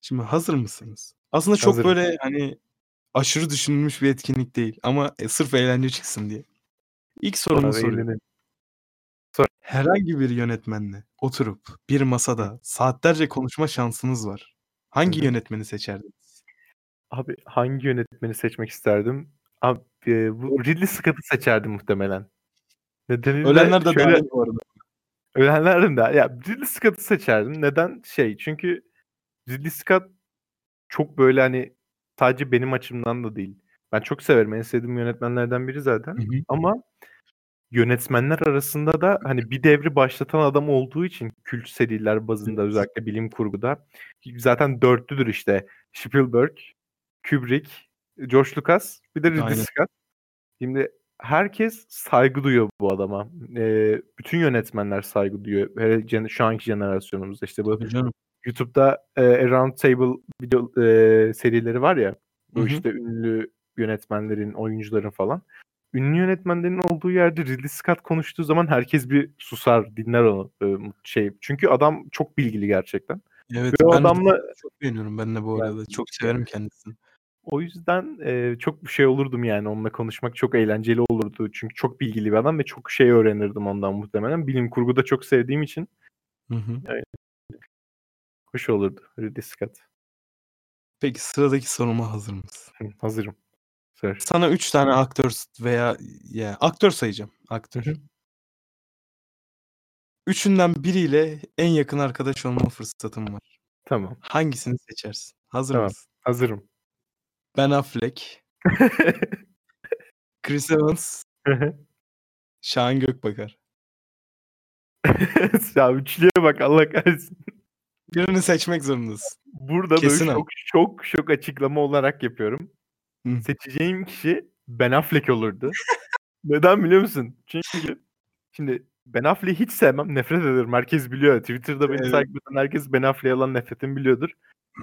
Şimdi hazır mısınız? Aslında çok Hazırım. böyle, hani, aşırı düşünülmüş bir etkinlik değil ama, eee, sırf eğlence çıksın diye. İlk sorumu Abi soruyorum. eğlenelim. Herhangi bir yönetmenle oturup bir masada saatlerce konuşma şansınız var. Hangi hı. yönetmeni seçerdiniz? Abi hangi yönetmeni seçmek isterdim? Abi, eee, bu Ridley Scott'ı seçerdim muhtemelen. Nedeni de Ölenler de şöyle dâhil bu arada. Ölenler de ya Ridley Scott'ı seçerdim. Neden? Şey, çünkü Ridley Scott çok böyle, hani, sadece benim açımdan da değil. Ben çok severim. En sevdiğim yönetmenlerden biri zaten Hı hı. ama yönetmenler arasında da, hani, bir devri başlatan adam olduğu için kült seriler bazında özellikle bilim kurguda zaten dörtlüdür işte. Spielberg, Kubrick, George Lucas bir de Ridley. Scott. Şimdi herkes saygı duyuyor bu adama. Eee, bütün yönetmenler saygı duyuyor. Jene şu anki jenerasyonumuzda. İşte bu canım. YouTube'da, eee, A Round Table video eee, serileri var ya, bu işte ünlü yönetmenlerin, oyuncuların falan. Ünlü yönetmenlerin olduğu yerde Ridley Scott konuştuğu zaman herkes bir susar, dinler onu. Ee, şey. Çünkü adam çok bilgili gerçekten. Evet, Ve ben adamla çok beğeniyorum ben de bu Yani arada. Çok severim kendisini. o yüzden e, çok bir şey olurdum yani onunla konuşmak çok eğlenceli olurdu. Çünkü çok bilgili bir adam ve çok şey öğrenirdim ondan muhtemelen. Bilim kurgu da çok sevdiğim için Hı hı. hoş olurdu Ridley Scott. Peki sıradaki soruma hazır mısın? Hazırım. Sor. Sana 3 tane aktör veya ya aktör sayacağım. Aktör. Hı hı. Üçünden biriyle en yakın arkadaş olma fırsatım var. Tamam. Hangisini seçersin? Hazır Tamam. mısın? Hazırım. Ben Affleck, Chris Evans, Şahan Gökbakar. ya üçlüye bak Allah kahretsin. Birini seçmek zorundasın. Burada Kesin böyle çok şok şok açıklama olarak yapıyorum. Hı. Seçeceğim kişi Ben Affleck olurdu. Neden biliyor musun? Çünkü şimdi Ben Affleck'i hiç sevmem. Nefret ederim. Herkes biliyor. Twitter'da beni Evet. takip eden herkes Ben Affleck'e olan nefretimi biliyordur.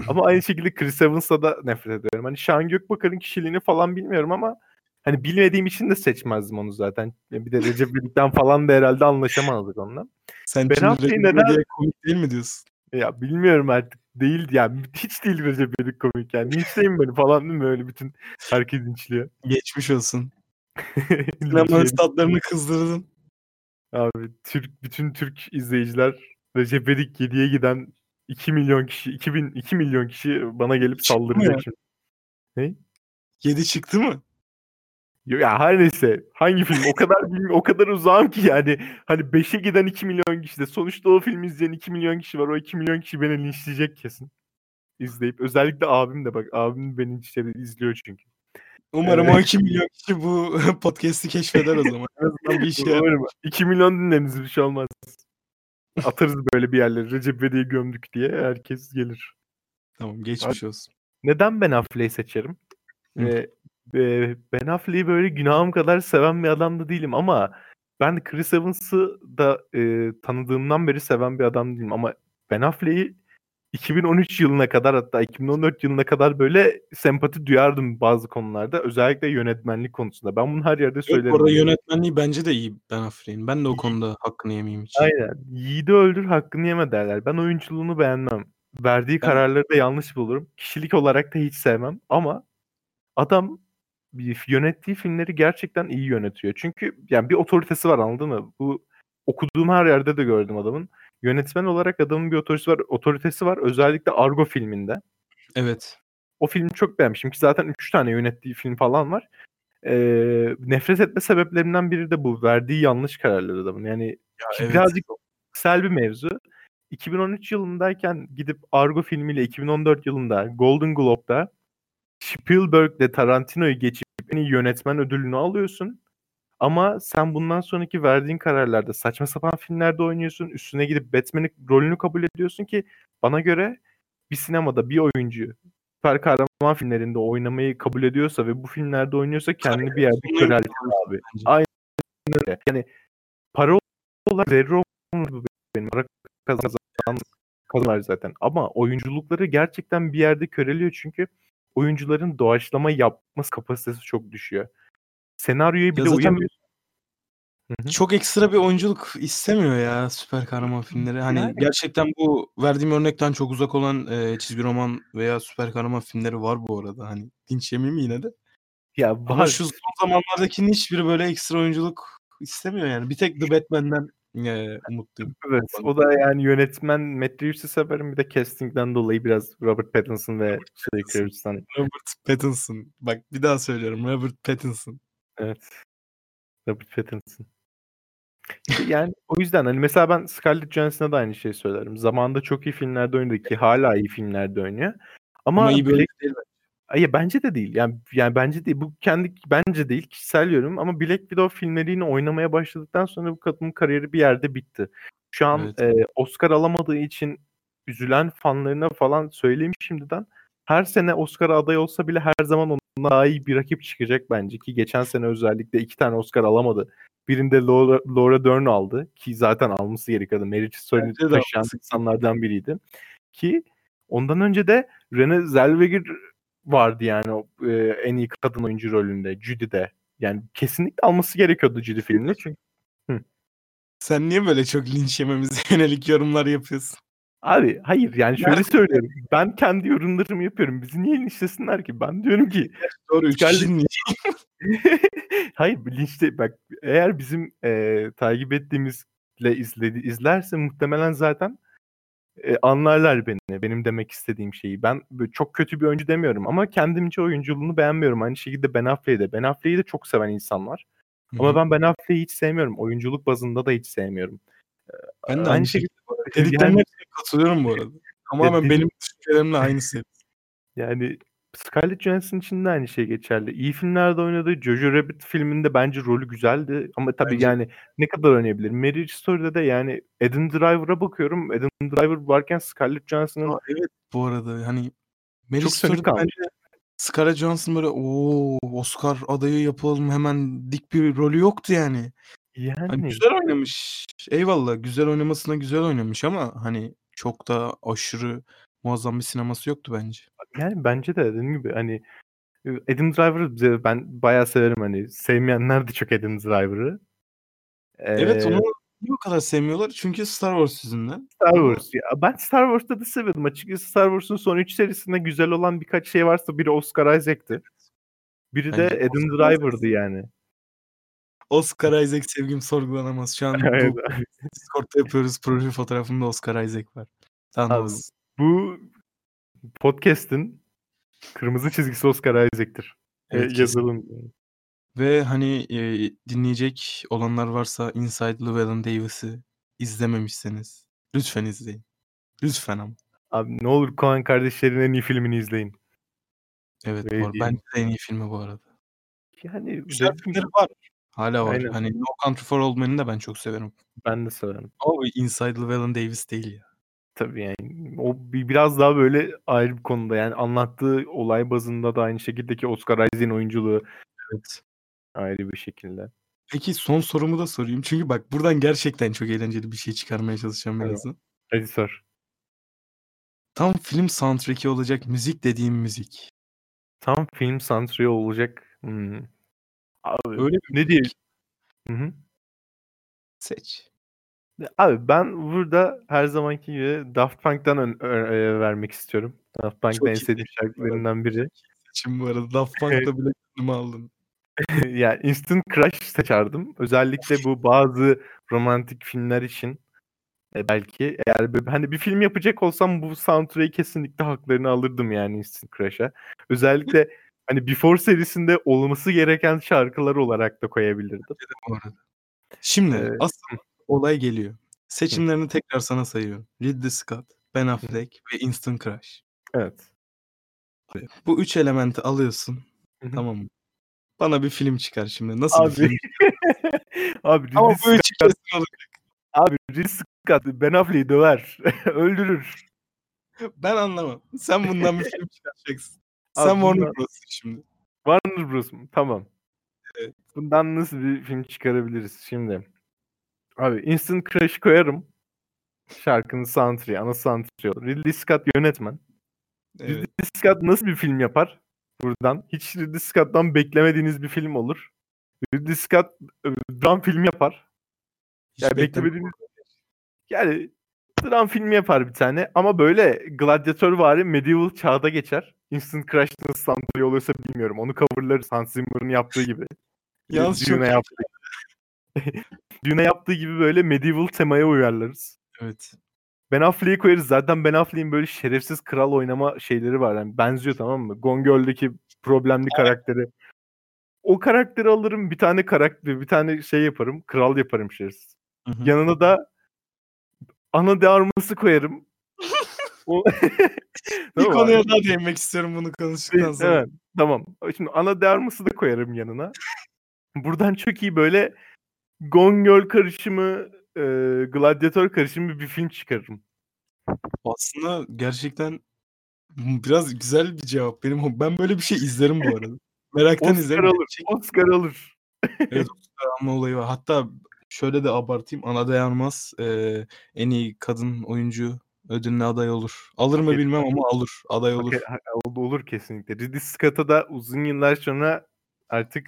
Ama aynı şekilde Chris Evans'a da nefret ediyorum. Hani Şahan Gökbakar'ın kişiliğini falan bilmiyorum ama hani bilmediğim için de seçmezdim onu zaten. Bir de Recep İvedik'ten falan da herhalde anlaşamazdık onunla. Sen Ben Affleck'i neden- komik değil mi diyorsun? Ya bilmiyorum artık değil ya hiç değil Recep İvedik komik yani. Linçleyin beni falan değil mi öyle bütün herkes linçliyor. Geçmiş olsun. Sinema statlarını kızdırdın. Abi Türk bütün Türk izleyiciler Recep İvedik 7'ye giden 2 milyon kişi 2000 2 milyon kişi bana gelip Çıktı saldıracak şimdi. Ne? 7 çıktı mı? Ya her neyse hangi film o kadar bilmi- o kadar uzağım ki yani hani 5'e giden 2 milyon kişi de sonuçta o filmi izleyen 2 milyon kişi var o 2 milyon kişi beni linçleyecek kesin izleyip özellikle abim de bak abim beni işte izliyor çünkü. Umarım Evet. o 2 milyon kişi bu podcast'i keşfeder o zaman. En azından bir yarar. Umarım 2 milyon dinleriniz bir şey olmaz. Atarız böyle bir yerlere Recep İvedik'i gömdük diye herkes gelir. Tamam geçmiş olsun. Neden Ben Affleck'i seçerim? Ee, e, Ben Affleck'i böyle günahım kadar seven bir adam da değilim ama ben Chris Evans'ı da e, tanıdığımdan beri seven bir adam değilim ama Ben Affleck'i 2013 yılına kadar hatta 2014 yılına kadar böyle sempati duyardım bazı konularda. Özellikle yönetmenlik konusunda. Ben bunu her yerde söylerim. orada yönetmenliği bence de iyi Ben Affleck'in. Ben de o konuda hakkını yemeyeyim hiç. Aynen. Yiğidi öldür hakkını yeme derler. Ben oyunculuğunu beğenmem. Verdiği Ben- kararları da yanlış bulurum. Kişilik olarak da hiç sevmem. Ama adam yönettiği filmleri gerçekten iyi yönetiyor. Çünkü yani bir otoritesi var anladın mı? Bu okuduğum her yerde de gördüm adamın. Yönetmen olarak adamın bir otoritesi var, otoritesi var. Özellikle Argo filminde. Evet. O filmi çok beğenmişim ki zaten 3 tane yönettiği film falan var. Ee, nefret etme sebeplerinden biri de bu. Verdiği yanlış kararlar adamın. Yani Ya, evet. birazcık kişisel bir mevzu. 2013 yılındayken gidip Argo filmiyle 2014 yılında Golden Globe'da Spielberg'le Tarantino'yu geçip en iyi yönetmen ödülünü alıyorsun. Ama sen bundan sonraki verdiğin kararlarda saçma sapan filmlerde oynuyorsun. Üstüne gidip Batman'in rolünü kabul ediyorsun ki bana göre bir sinemada bir oyuncu süper kahraman filmlerinde oynamayı kabul ediyorsa ve bu filmlerde oynuyorsa kendini bir yerde köreltir abi. Aynen öyle. Yani para olarak zerre benim. Para kazan kazanlar zaten. Ama oyunculukları gerçekten bir yerde köreliyor çünkü oyuncuların doğaçlama yapması kapasitesi çok düşüyor. Senaryoyu bir Ya de zaten uyamıyorsun. Çok ekstra bir oyunculuk istemiyor ya süper kahraman filmleri. Hani Yani. gerçekten bu verdiğim örnekten çok uzak olan e, çizgi roman veya süper kahraman filmleri var bu arada. Hani linç yemeyeyim yine de. Ya Ama var. şu son zamanlardakinin hiçbiri böyle ekstra oyunculuk istemiyor yani. Bir tek The Batman'den e, umutluyum. Evet, o da yani yönetmen Matt Reeves'i severim. Bir de casting'den dolayı biraz Robert Pattinson ve Zoe Kravitz'ten. Robert Pattinson. Bak bir daha söylüyorum. Robert Pattinson. Evet. Robert Pattinson. Yani o yüzden hani mesela ben Scarlett Johansson'a da aynı şeyi söylerim. Zamanında çok iyi filmlerde oynadı ki hala iyi filmlerde oynuyor. Ama, Ama iyi bir Black- değil Ay, bence de değil. Yani yani bence değil. Bu kendi bence değil. Kişisel yorum ama Black Widow filmleriyle oynamaya başladıktan sonra bu kadının kariyeri bir yerde bitti. Şu an Evet. e, Oscar alamadığı için üzülen fanlarına falan söyleyeyim şimdiden. Her sene Oscar aday olsa bile her zaman ondan daha iyi bir rakip çıkacak bence ki geçen sene özellikle iki tane Oscar alamadı. Birinde Laura, Laura Dern aldı ki zaten alması gerekiyordu. Merit Story'ni taşıyan insanlardan biriydi. Ki ondan önce de Renée Zellweger vardı yani o e, en iyi kadın oyuncu rolünde Judy'de. Yani kesinlikle alması gerekiyordu Judy filmini çünkü. Sen niye böyle çok linç yememize yönelik yorumlar yapıyorsun? Abi hayır yani şöyle Nerede? söylüyorum. Ben kendi yorumlarımı yapıyorum. Bizi niye linçlesinler ki? Ben diyorum ki Doğru 3 Scarlett- kişinin linç. hayır linçte bak eğer bizim eee, takip ettiğimizle izledi izlerse muhtemelen zaten eee, anlarlar beni. Benim demek istediğim şeyi. Ben çok kötü bir oyuncu demiyorum ama kendimce oyunculuğunu beğenmiyorum. Aynı şekilde Ben Affleck'i de. Ben Affleck'i de çok seven insan var. Ama ben Ben Affleck'i hiç sevmiyorum. Oyunculuk bazında da hiç sevmiyorum. ben de aynı aynı şekilde- dediklerine hepsine katılıyorum bu arada. Tamamen benim düşüncelerimle aynısı. Yani Scarlett Johansson için de aynı şey geçerli. İyi filmlerde oynadığı Jojo Rabbit filminde bence rolü güzeldi. Ama tabii Bence- yani ne kadar oynayabilir? Marriage Story'de de yani Adam Driver'a bakıyorum. Adam Driver varken Scarlett Johansson'ın evet bu arada hani Mary Çok Story'de bence Scarlett Johansson böyle o Oscar adayı yapalım hemen dik bir rolü yoktu yani. yani Hani güzel oynamış. Eyvallah güzel oynamasına güzel oynamış ama hani çok da aşırı muazzam bir sineması yoktu bence. Yani bence de dediğim gibi hani Adam Driver'ı ben bayağı severim hani sevmeyenler de çok Adam Driver'ı. Evet Ee, onu niye o kadar sevmiyorlar? Çünkü Star Wars yüzünden. Star Wars. Ya ben Star Wars'ta da seviyordum. Açıkçası Star Wars'un son 3 serisinde güzel olan birkaç şey varsa biri Oscar Isaac'ti. Biri de Bence Adam Oscar Driver'dı yani. Oscar Isaac sevgim sorgulanamaz. Şu an Evet. bu Discord'da yapıyoruz. Profil fotoğrafımda Oscar Isaac var. Tanrımız. Bu podcast'in kırmızı çizgisi Oscar Isaac'tir. E, Evet, yazalım. Ve hani e, dinleyecek olanlar varsa Inside Llewellyn Davis'i izlememişseniz lütfen izleyin. Lütfen ama. Abi ne olur Coen kardeşlerin en iyi filmini izleyin. Evet Öyle bu arada. Bence de en iyi filmi bu arada. Yani Güzel dediğim filmleri var. Hala var. Aynen. Hani No Country for Old Men'i de ben çok severim. ben de severim. Ama Inside Llewellyn Davis değil ya. Tabii yani o bir- biraz daha böyle ayrı bir konuda yani anlattığı olay bazında da aynı şekildeki Oscar Isaac'in oyunculuğu Evet. ayrı bir şekilde. Peki son sorumu da sorayım. Çünkü bak buradan gerçekten çok eğlenceli bir şey çıkarmaya çalışacağım Evet. birazdan. Hadi sor. Tam film soundtrack'i olacak müzik dediğim müzik. Tam film soundtrack'i olacak. Hmm. Abi Öyle ne diyeyim? Hı hı. seç. Abi ben burada her zamanki gibi Daft Punk'tan ön- ö- e, vermek istiyorum. Daft Punk'ın en sevdiğim şarkılarından biri. Seçim bu arada. Daft Punk'ta bile kendimi aldın. yani Instant Crush seçerdim. Özellikle bu bazı romantik filmler için e, belki eğer böyle- hani bir film yapacak olsam bu soundtrack'i kesinlikle haklarını alırdım yani Instant Crush'a. Özellikle hani Before serisinde olması gereken şarkılar olarak da koyabilirdim. Şimdi Ee, asıl olay geliyor. Seçimlerini tekrar sana sayıyorum. Ridley Scott, Ben Affleck ve Instant Crush. Evet. Bu üç elementi alıyorsun. Tamam mı? Bana bir film çıkar şimdi. Nasıl bir Abi, film? abi Ama Ridley bu üçü kesin olur. Abi Ridley Scott Ben Affleck'i döver. Öldürür. Ben anlamam. Sen bundan bir film çıkaracaksın. Abi Sen Warner Bros'sun şimdi. Warner Bros. Tamam. Evet. Bundan nasıl bir film çıkarabiliriz şimdi? Abi Instant Crush koyarım. Şarkının soundtrack'i, ana soundtrack'i. Ridley Scott yönetmen. Evet. Ridley Scott nasıl bir film yapar? Buradan. Hiç Ridley Scott'tan beklemediğiniz bir film olur. Ridley Scott e, dram film yapar. Hiç Yani beklemediğiniz yani dram filmi yapar bir tane ama böyle gladyatör vari medieval çağda geçer. Instant Crush nasıl soundtrack'i oluyorsa bilmiyorum. Onu coverlarız Hans Zimmer'ın yaptığı gibi. Yalnız çok- yaptığı. Dune'a yaptığı gibi böyle medieval temaya uyarlarız. Evet. Ben Affleck'i koyarız. Zaten Ben Affleck'in böyle şerefsiz kral oynama şeyleri var. Yani benziyor tamam mı? Gone Girl'deki problemli karakteri. O karakteri alırım. Bir tane karakter, bir tane şey yaparım. Kral yaparım şerefsiz. Yanına da ana de arması koyarım. O... Bir konuya abi. daha değinmek istiyorum bunu konuştuktan sonra. Evet, tamam. Şimdi ana de arması da koyarım yanına. Buradan çok iyi böyle Gone Girl karışımı, e, gladyatör karışımı bir film çıkarırım. Aslında gerçekten biraz güzel bir cevap. Benim ben böyle bir şey izlerim bu arada. Meraktan Oscar izlerim. alır. Oscar alır. Evet Oscar alma olayı var. Hatta şöyle de abartayım. Ana Dayanmaz eee, en iyi kadın oyuncu ödülüne aday olur. Alır mı bilmem ama alır. Aday olur. Hak- olur kesinlikle. Ridley Scott'a da uzun yıllar sonra artık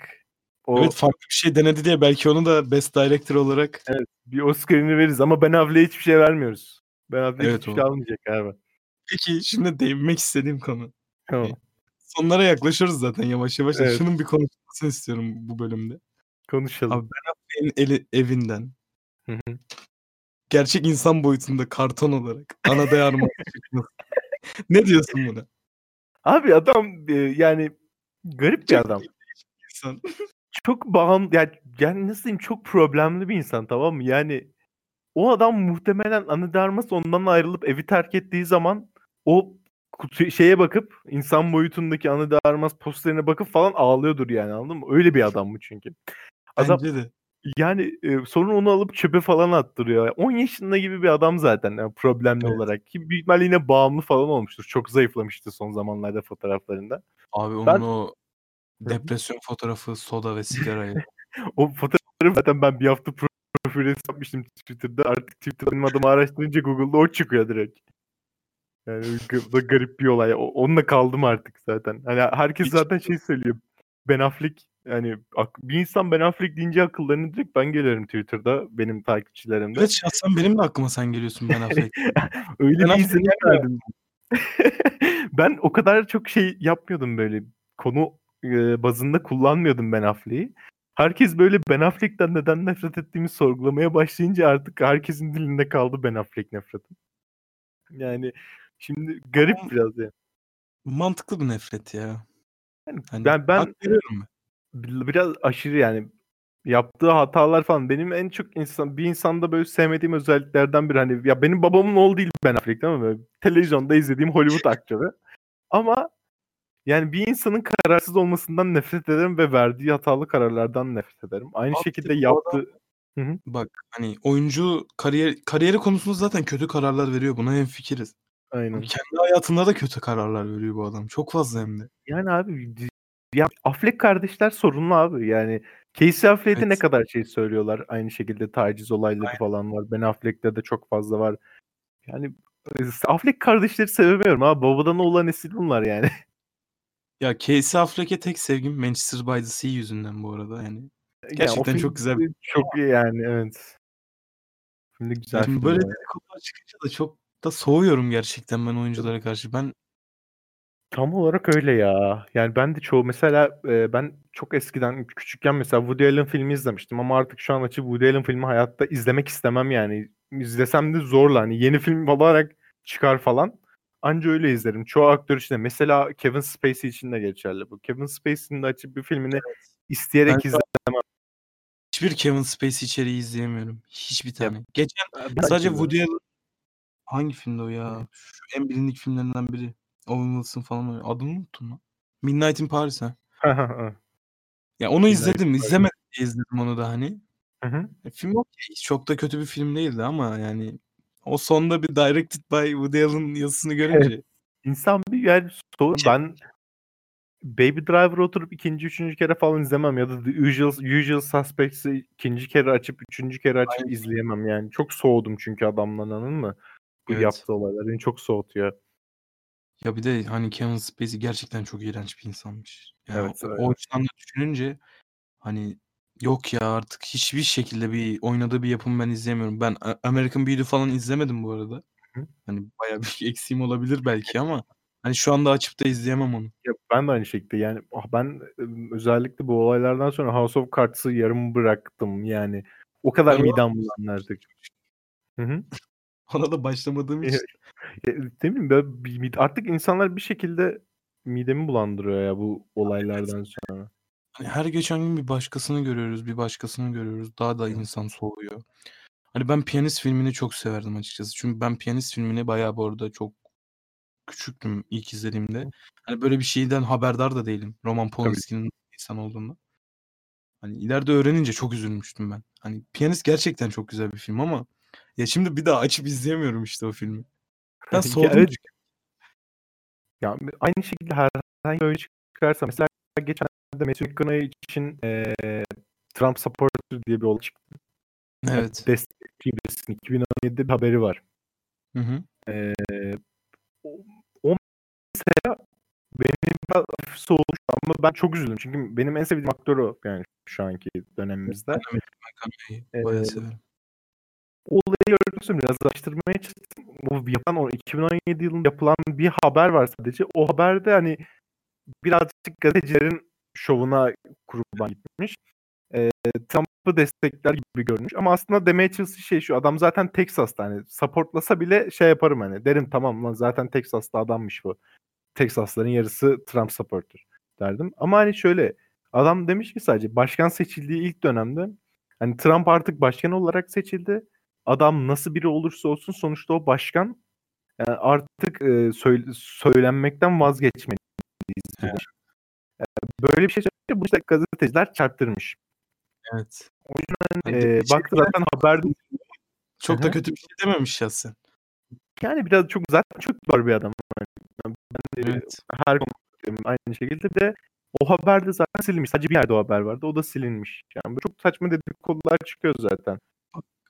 O Evet farklı bir şey denedi diye belki onu da Best Director olarak bir Oscar'ını veririz ama Ben Affleck'e hiçbir şey vermiyoruz. Ben Affleck Evet, hiçbir o. şey almayacak abi. Peki şimdi değinmek istediğim konu. Tamam. Sonlara yaklaşıyoruz zaten yavaş yavaş. Evet. Şunun bir konuşmasını istiyorum bu bölümde. Konuşalım. Abi Ben Affleck'in eli, evinden Hı hı. gerçek insan boyutunda karton olarak ana çıkması. ne diyorsun buna? Abi adam e, yani garip bir adam. İnsan. Çok bağım yani, yani nasıl diyeyim çok problemli bir insan tamam mı? Yani o adam muhtemelen Ana de Armas ondan ayrılıp evi terk ettiği zaman o kutu, şeye bakıp insan boyutundaki Ana de Armas posterine bakıp falan ağlıyordur yani anladın mı? Öyle bir adam bu çünkü. Adam Bence de. yani e, sonra onu alıp çöpe falan attırıyor. 10 yaşında gibi bir adam zaten yani problemli Evet. olarak. Ki büyük ihtimalle yine bağımlı falan olmuştur. Çok zayıflamıştı son zamanlarda fotoğraflarında. Abi onun Ben- o depresyon fotoğrafı, soda ve sigarayı. O fotoğrafı zaten ben bir hafta profil yapmıştım Twitter'da. Artık Twitter benim adımı araştırınca Google'da o çıkıyor direkt. Yani bu da garip bir olay. Onunla kaldım artık zaten. Hani herkes Hiç- zaten şey söylüyor. Ben Affleck yani bir insan Ben Affleck deyince akıllarına direkt ben gelirim Twitter'da benim takipçilerimde. evet şahsen benim de aklıma sen geliyorsun Ben Affleck. Öyle Ben bir verdim. ben o kadar çok şey yapmıyordum böyle. Konu e, bazında kullanmıyordum Ben Affleck'i. Herkes böyle Ben Affleck'ten neden nefret ettiğimi sorgulamaya başlayınca artık herkesin dilinde kaldı Ben Affleck nefretim. Yani şimdi garip Ama- biraz ya. Mantıklı bir nefret ya. Yani Hani ben ben biraz aşırı yani yaptığı hatalar falan benim en çok insan bir insanda böyle sevmediğim özelliklerden biri hani ya benim babamın oğlu değil Ben Affleck? Böyle televizyonda izlediğim Hollywood aktörü. Ama yani bir insanın kararsız olmasından nefret ederim ve verdiği hatalı kararlardan nefret ederim. Aynı Abi şekilde yaptığı Bak hani oyuncu kariyer kariyeri konusunda zaten kötü kararlar veriyor. Buna hemfikiriz. aynen. Kendi hayatında da kötü kararlar veriyor bu adam. Çok fazla hem de. Yani abi ya Affleck kardeşler sorunlu abi. Yani Casey Affleck'e ne Evet. kadar şey söylüyorlar. Aynı şekilde taciz olayları Aynen. falan var. Ben Affleck'te de çok fazla var. Yani e, Affleck kardeşleri sevemiyorum abi. Babadan oğlan nesil bunlar yani. Ya Casey Affleck'e tek sevgim Manchester by the Sea yüzünden bu arada yani. Yani o Gerçekten film çok güzel. Çok iyi yani evet. Şimdi güzel Şimdi böyle dedikodular çıkınca da çok da soğuyorum gerçekten ben oyunculara karşı. Ben Tam olarak öyle ya. Yani ben de çoğu mesela e, ben çok eskiden küçükken mesela Woody Allen filmi izlemiştim ama artık şu an açıp Woody Allen filmi hayatta izlemek istemem yani. İzlesem de zorla hani yeni film olarak çıkar falan. Anca öyle izlerim. Çoğu aktör için de. Mesela Kevin Spacey için de geçerli bu. Kevin Spacey'nin de açıp bir filmini isteyerek Ben izlemem. hiçbir Kevin Spacey içeriği izleyemiyorum. Hiçbir tane. Geçen Ben sadece de. Woody Allen hangi filmde o ya? Şu en bilindik filmlerinden biri. Owen Wilson falan oynuyor. Adını unuttum lan. Midnight in Paris ha. Ya onu Midnight izledim. İzlemedim izledim onu da hani. Hı hı. E, film okey. Çok da kötü bir film değildi ama yani o sonda bir directed by Woody Allen yazısını görünce İnsan bir yani so- Şey- ben Baby Driver oturup ikinci, üçüncü kere falan izlemem ya da The Usual, Usual Suspects'i ikinci kere açıp, üçüncü kere açıp Aynen. izleyemem yani. Çok soğudum çünkü adamdan anladın mı? Bu Evet. yaptığı olaylar beni çok soğutuyor. ya bir de hani Kevin Spacey gerçekten çok iğrenç bir insanmış. Yani Evet, o, öyle. o açıdan da düşününce hani yok ya artık hiçbir şekilde bir oynadığı bir yapım ben izleyemiyorum. Ben A- American Beauty falan izlemedim bu arada. Hı. Hani bayağı bir eksiğim olabilir belki ama hani şu anda açıp da izleyemem onu. Ya ben de aynı şekilde yani ah ben özellikle bu olaylardan sonra House of Cards'ı yarım bıraktım yani. O kadar Ben ona- midem bulandı artık. Hı hı. Ona da başlamadığım için. Ya, ne bileyim mide- artık insanlar bir şekilde midemi bulandırıyor ya bu olaylardan sonra. Hani her geçen gün bir başkasını görüyoruz, bir başkasını görüyoruz. Daha da insan soğuyor. Hani ben Piyanist filmini çok severdim açıkçası. Çünkü ben Piyanist filmini bayağı bu arada çok küçüktüm ilk izlediğimde. Hani böyle bir şeyden haberdar da değilim. Roman Polanski'nin insan olduğunu. Hani ileride öğrenince çok üzülmüştüm ben. Hani Piyanist gerçekten çok güzel bir film ama ya şimdi bir daha açıp izleyemiyorum işte o filmi. Ben Ya soğudum. evet. çünkü. Ya aynı şekilde herhangi bir oyun çıkarsa mesela geçenlerde Matthew McConaughey için eee, Trump supporter diye bir olay çıktı. Evet. Destekçi birisinin 2017'de bir haberi var. Hı hı. Eee, o, mesela benim biraz soğumuş ama ben çok üzüldüm. Çünkü benim en sevdiğim aktör o yani şu anki dönemimizde. De bayağı severim. Olayı sonra biraz araştırmaya çalıştım. O yapan o 2017 yılında yapılan bir haber var sadece. O haberde hani birazcık gazetecilerin şovuna kurban gitmiş. Ee, Trump'ı destekler gibi görünmüş. Ama aslında demeye çalıştığı şey şu. Adam zaten Texas'ta hani supportlasa bile şey yaparım hani. Derim tamam lan zaten Texas'ta adammış bu. Texasların yarısı Trump supporter derdim. Ama hani şöyle adam demiş ki sadece başkan seçildiği ilk dönemde hani Trump artık başkan olarak seçildi. Adam nasıl biri olursa olsun sonuçta o başkan yani artık e, söyle- söylenmekten vazgeçmeliyiz. Evet. E, böyle bir şey söyleyince bu işte gazeteciler çarptırmış. Evet. E, Hani bir şey baktı zaten haberde Çok Hı da kötü bir şey dememiş şahsen. yani biraz çok zaten çok var bir adam. Yani ben de Evet. her konuda aynı şekilde bir de o haber de zaten silinmiş. Sadece bir yerde o haber vardı. O da silinmiş. Yani çok saçma dedikodular çıkıyor zaten.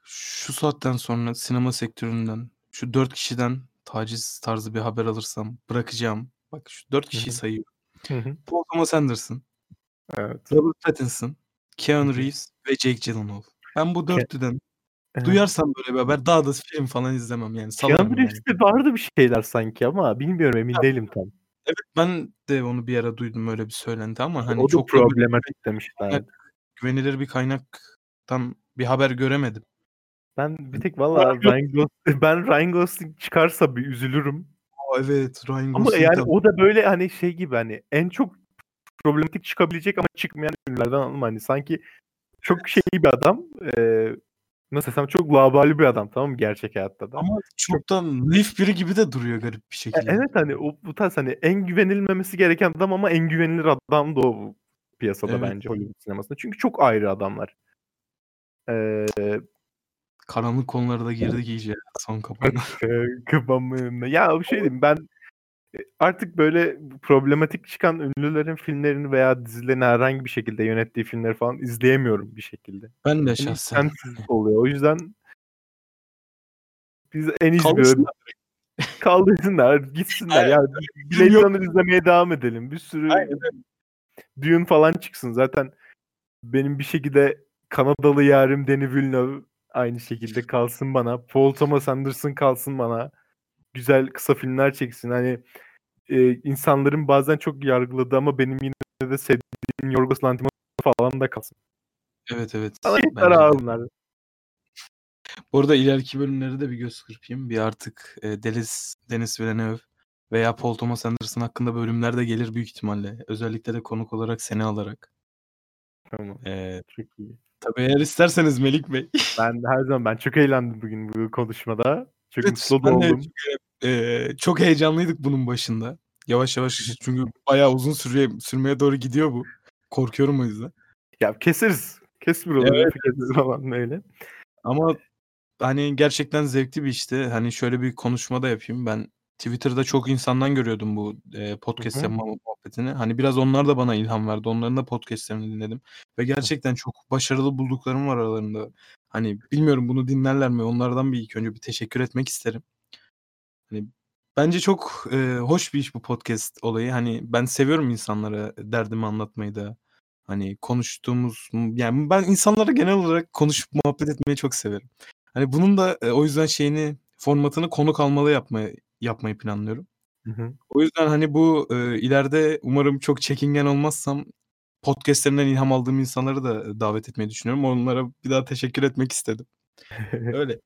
Şu saatten sonra sinema sektöründen şu dört kişiden taciz tarzı bir haber alırsam bırakacağım. Bak şu dört kişiyi sayıyorum. Hı hı. Paul Thomas Anderson, Evet. Robert Pattinson, Keanu. Reeves ve Jake Gyllenhaal. Ben bu dörtlüden Hı. duyarsam böyle bir haber daha da film falan izlemem yani Keanu salarım yani. Reeves'te vardı bir şeyler sanki ama bilmiyorum emin Ya, değilim tam. evet ben de onu bir ara duydum öyle bir söylenti ama hani O çok problematik demişler. güvenilir bir kaynaktan bir haber göremedim. Ben bir tek Ryan valla. Ryan Gosling, ben Ryan Gosling çıkarsa bir üzülürüm. Evet Ryan Ama Gosling yani de o da böyle hani şey gibi hani en çok problematik çıkabilecek ama çıkmayan ünlülerden anladın mı? Hani sanki çok şey bir adam. eee nasıl desem çok labali bir adam tamam mı gerçek hayatta da. ama Çok da naif biri gibi de duruyor garip bir E, şekilde. evet hani o bu tarz hani en güvenilmemesi gereken adam ama en güvenilir adam da o bu piyasada Evet. bence Hollywood sinemasında. Çünkü çok ayrı adamlar. Eee Karanlık konulara da girdik iyice son kapağına. Kıvamında. Ya bir şey diyeyim ben e, artık böyle problematik çıkan ünlülerin filmlerini veya dizilerini herhangi bir şekilde yönettiği filmleri falan izleyemiyorum bir şekilde. Ben de En şahsen. istemsiz oluyor. O yüzden biz en iyisi böyle kaldırsınlar, gitsinler. Ya Blade izlemeye devam edelim. Bir sürü Aynen Dune falan çıksın. Zaten benim bir şekilde Kanadalı yarim Denis Villeneuve aynı şekilde kalsın bana. Paul Thomas Anderson kalsın bana. Güzel kısa filmler çeksin. Hani e, insanların bazen çok yargıladığı ama benim yine de sevdiğim Yorgos Lanthimos falan da kalsın. Evet evet. Bana yeter abi bunlar. Bu arada ileriki bölümlere de bir göz kırpayım. Bir artık e, Deniz, Deniz Villeneuve veya Paul Thomas Anderson hakkında bölümler de gelir büyük ihtimalle. Özellikle de konuk olarak seni alarak. Tamam. E, Çok iyi. Tabii eğer isterseniz Melik Bey. Ben her zaman ben çok eğlendim bugün bu konuşmada. Çok Evet mutlu da oldum. e, çok heyecanlıydık bunun başında. Yavaş yavaş çünkü bayağı uzun süreye, sürmeye doğru gidiyor bu. Korkuyorum o yüzden. Ya keseriz. Kes buraları. Evet, keseriz falan öyle. Ama hani gerçekten zevkli bir işti. Hani şöyle bir konuşma da yapayım. Ben Twitter'da çok insandan görüyordum bu e, podcast Hı hı. yapma muhabbetini. Hani biraz onlar da bana ilham verdi. Onların da podcastlerini dinledim. Ve gerçekten çok başarılı bulduklarım var aralarında. Hani bilmiyorum bunu dinlerler mi? Onlardan bir ilk önce bir teşekkür etmek isterim. Hani bence çok e, hoş bir iş bu podcast olayı. Hani ben seviyorum insanlara derdimi anlatmayı da. Hani konuştuğumuz yani ben insanlara genel olarak konuşup muhabbet etmeyi çok severim. Hani bunun da e, o yüzden şeyini formatını konuk almalı yapmayı yapmayı planlıyorum. Hı hı. O yüzden hani bu e, ileride umarım çok çekingen olmazsam podcastlerimden ilham aldığım insanları da davet etmeyi düşünüyorum. Onlara bir daha teşekkür etmek istedim. Öyle.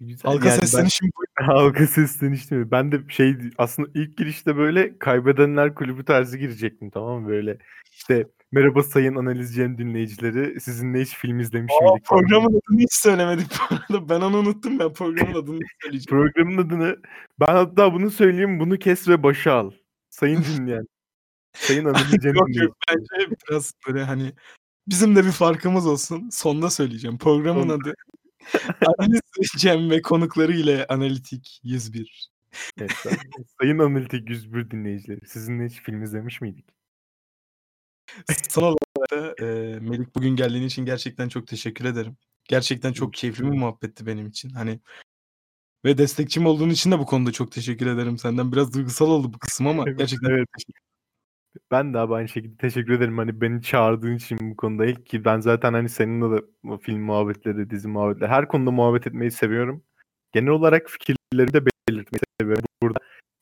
Güzel. Halka Yani ben seslenişim bu. halka seslenişti mi? Ben de şey aslında ilk girişte böyle kaybedenler kulübü tarzı girecektim tamam mı? Böyle işte merhaba sayın analiz Cem dinleyicileri sizinle hiç film izlemiş Aa, miydik falan. programın adını hiç söylemedik bu arada. Ben onu unuttum ben programın adını söyleyeceğim. Programın adını ben hatta bunu söyleyeyim bunu kes ve başa al. Sayın dinleyen. Sayın analiz Cem yok bence biraz böyle hani bizim de bir farkımız olsun. Sonda söyleyeceğim. Programın Son- adı Analiz Cem ve konukları ile Analitik 101. Evet, sayın analitik 101 dinleyicileri sizinle hiç film izlemiş miydik? Son olarak da e, Melik bugün geldiğin için gerçekten çok teşekkür ederim. Gerçekten çok keyifli bir muhabbetti benim için. Hani ve destekçim olduğun için de bu konuda çok teşekkür ederim senden. Biraz duygusal oldu bu kısım ama gerçekten Evet. Ben de abi aynı şekilde teşekkür ederim hani beni çağırdığın için bu konuda ilk ki ben zaten hani seninle de film muhabbetleri, dizi muhabbetleri her konuda muhabbet etmeyi seviyorum. Genel olarak fikirlerimi de belirtmeyi seviyorum. Burada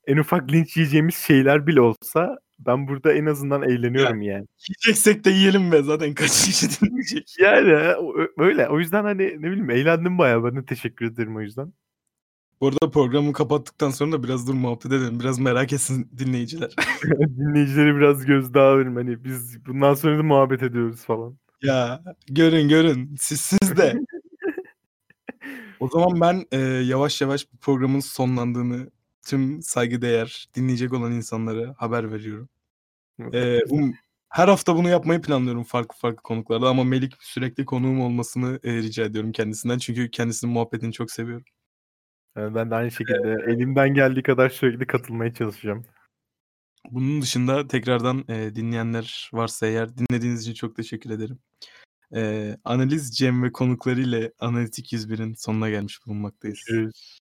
en ufak linç yiyeceğimiz şeyler bile olsa ben burada en azından eğleniyorum yani. Yiyeceksek de yiyelim be zaten kaç kişi dinleyecek. Yani öyle. O yüzden hani ne bileyim eğlendim bayağı. Ben de teşekkür ederim o yüzden. Bu arada programı kapattıktan sonra da biraz dur muhabbet edelim. Biraz merak etsin dinleyiciler. Dinleyicileri biraz gözdağı verim. Hani biz bundan sonra da muhabbet ediyoruz falan. ya görün görün siz siz de. O zaman ben e, yavaş yavaş bu programın sonlandığını tüm saygıdeğer dinleyecek olan insanlara haber veriyorum. E, um, her hafta bunu yapmayı planlıyorum farklı farklı konuklarda ama Melik sürekli konuğum olmasını e, rica ediyorum kendisinden. Çünkü kendisinin muhabbetini çok seviyorum. Yani ben de aynı şekilde elimden geldiği kadar sürekli katılmaya çalışacağım. Bunun dışında tekrardan e, dinleyenler varsa eğer dinlediğiniz için çok teşekkür ederim. E, Analiz Cem ve konuklarıyla Analitik 101'in sonuna gelmiş bulunmaktayız. Görüşürüz.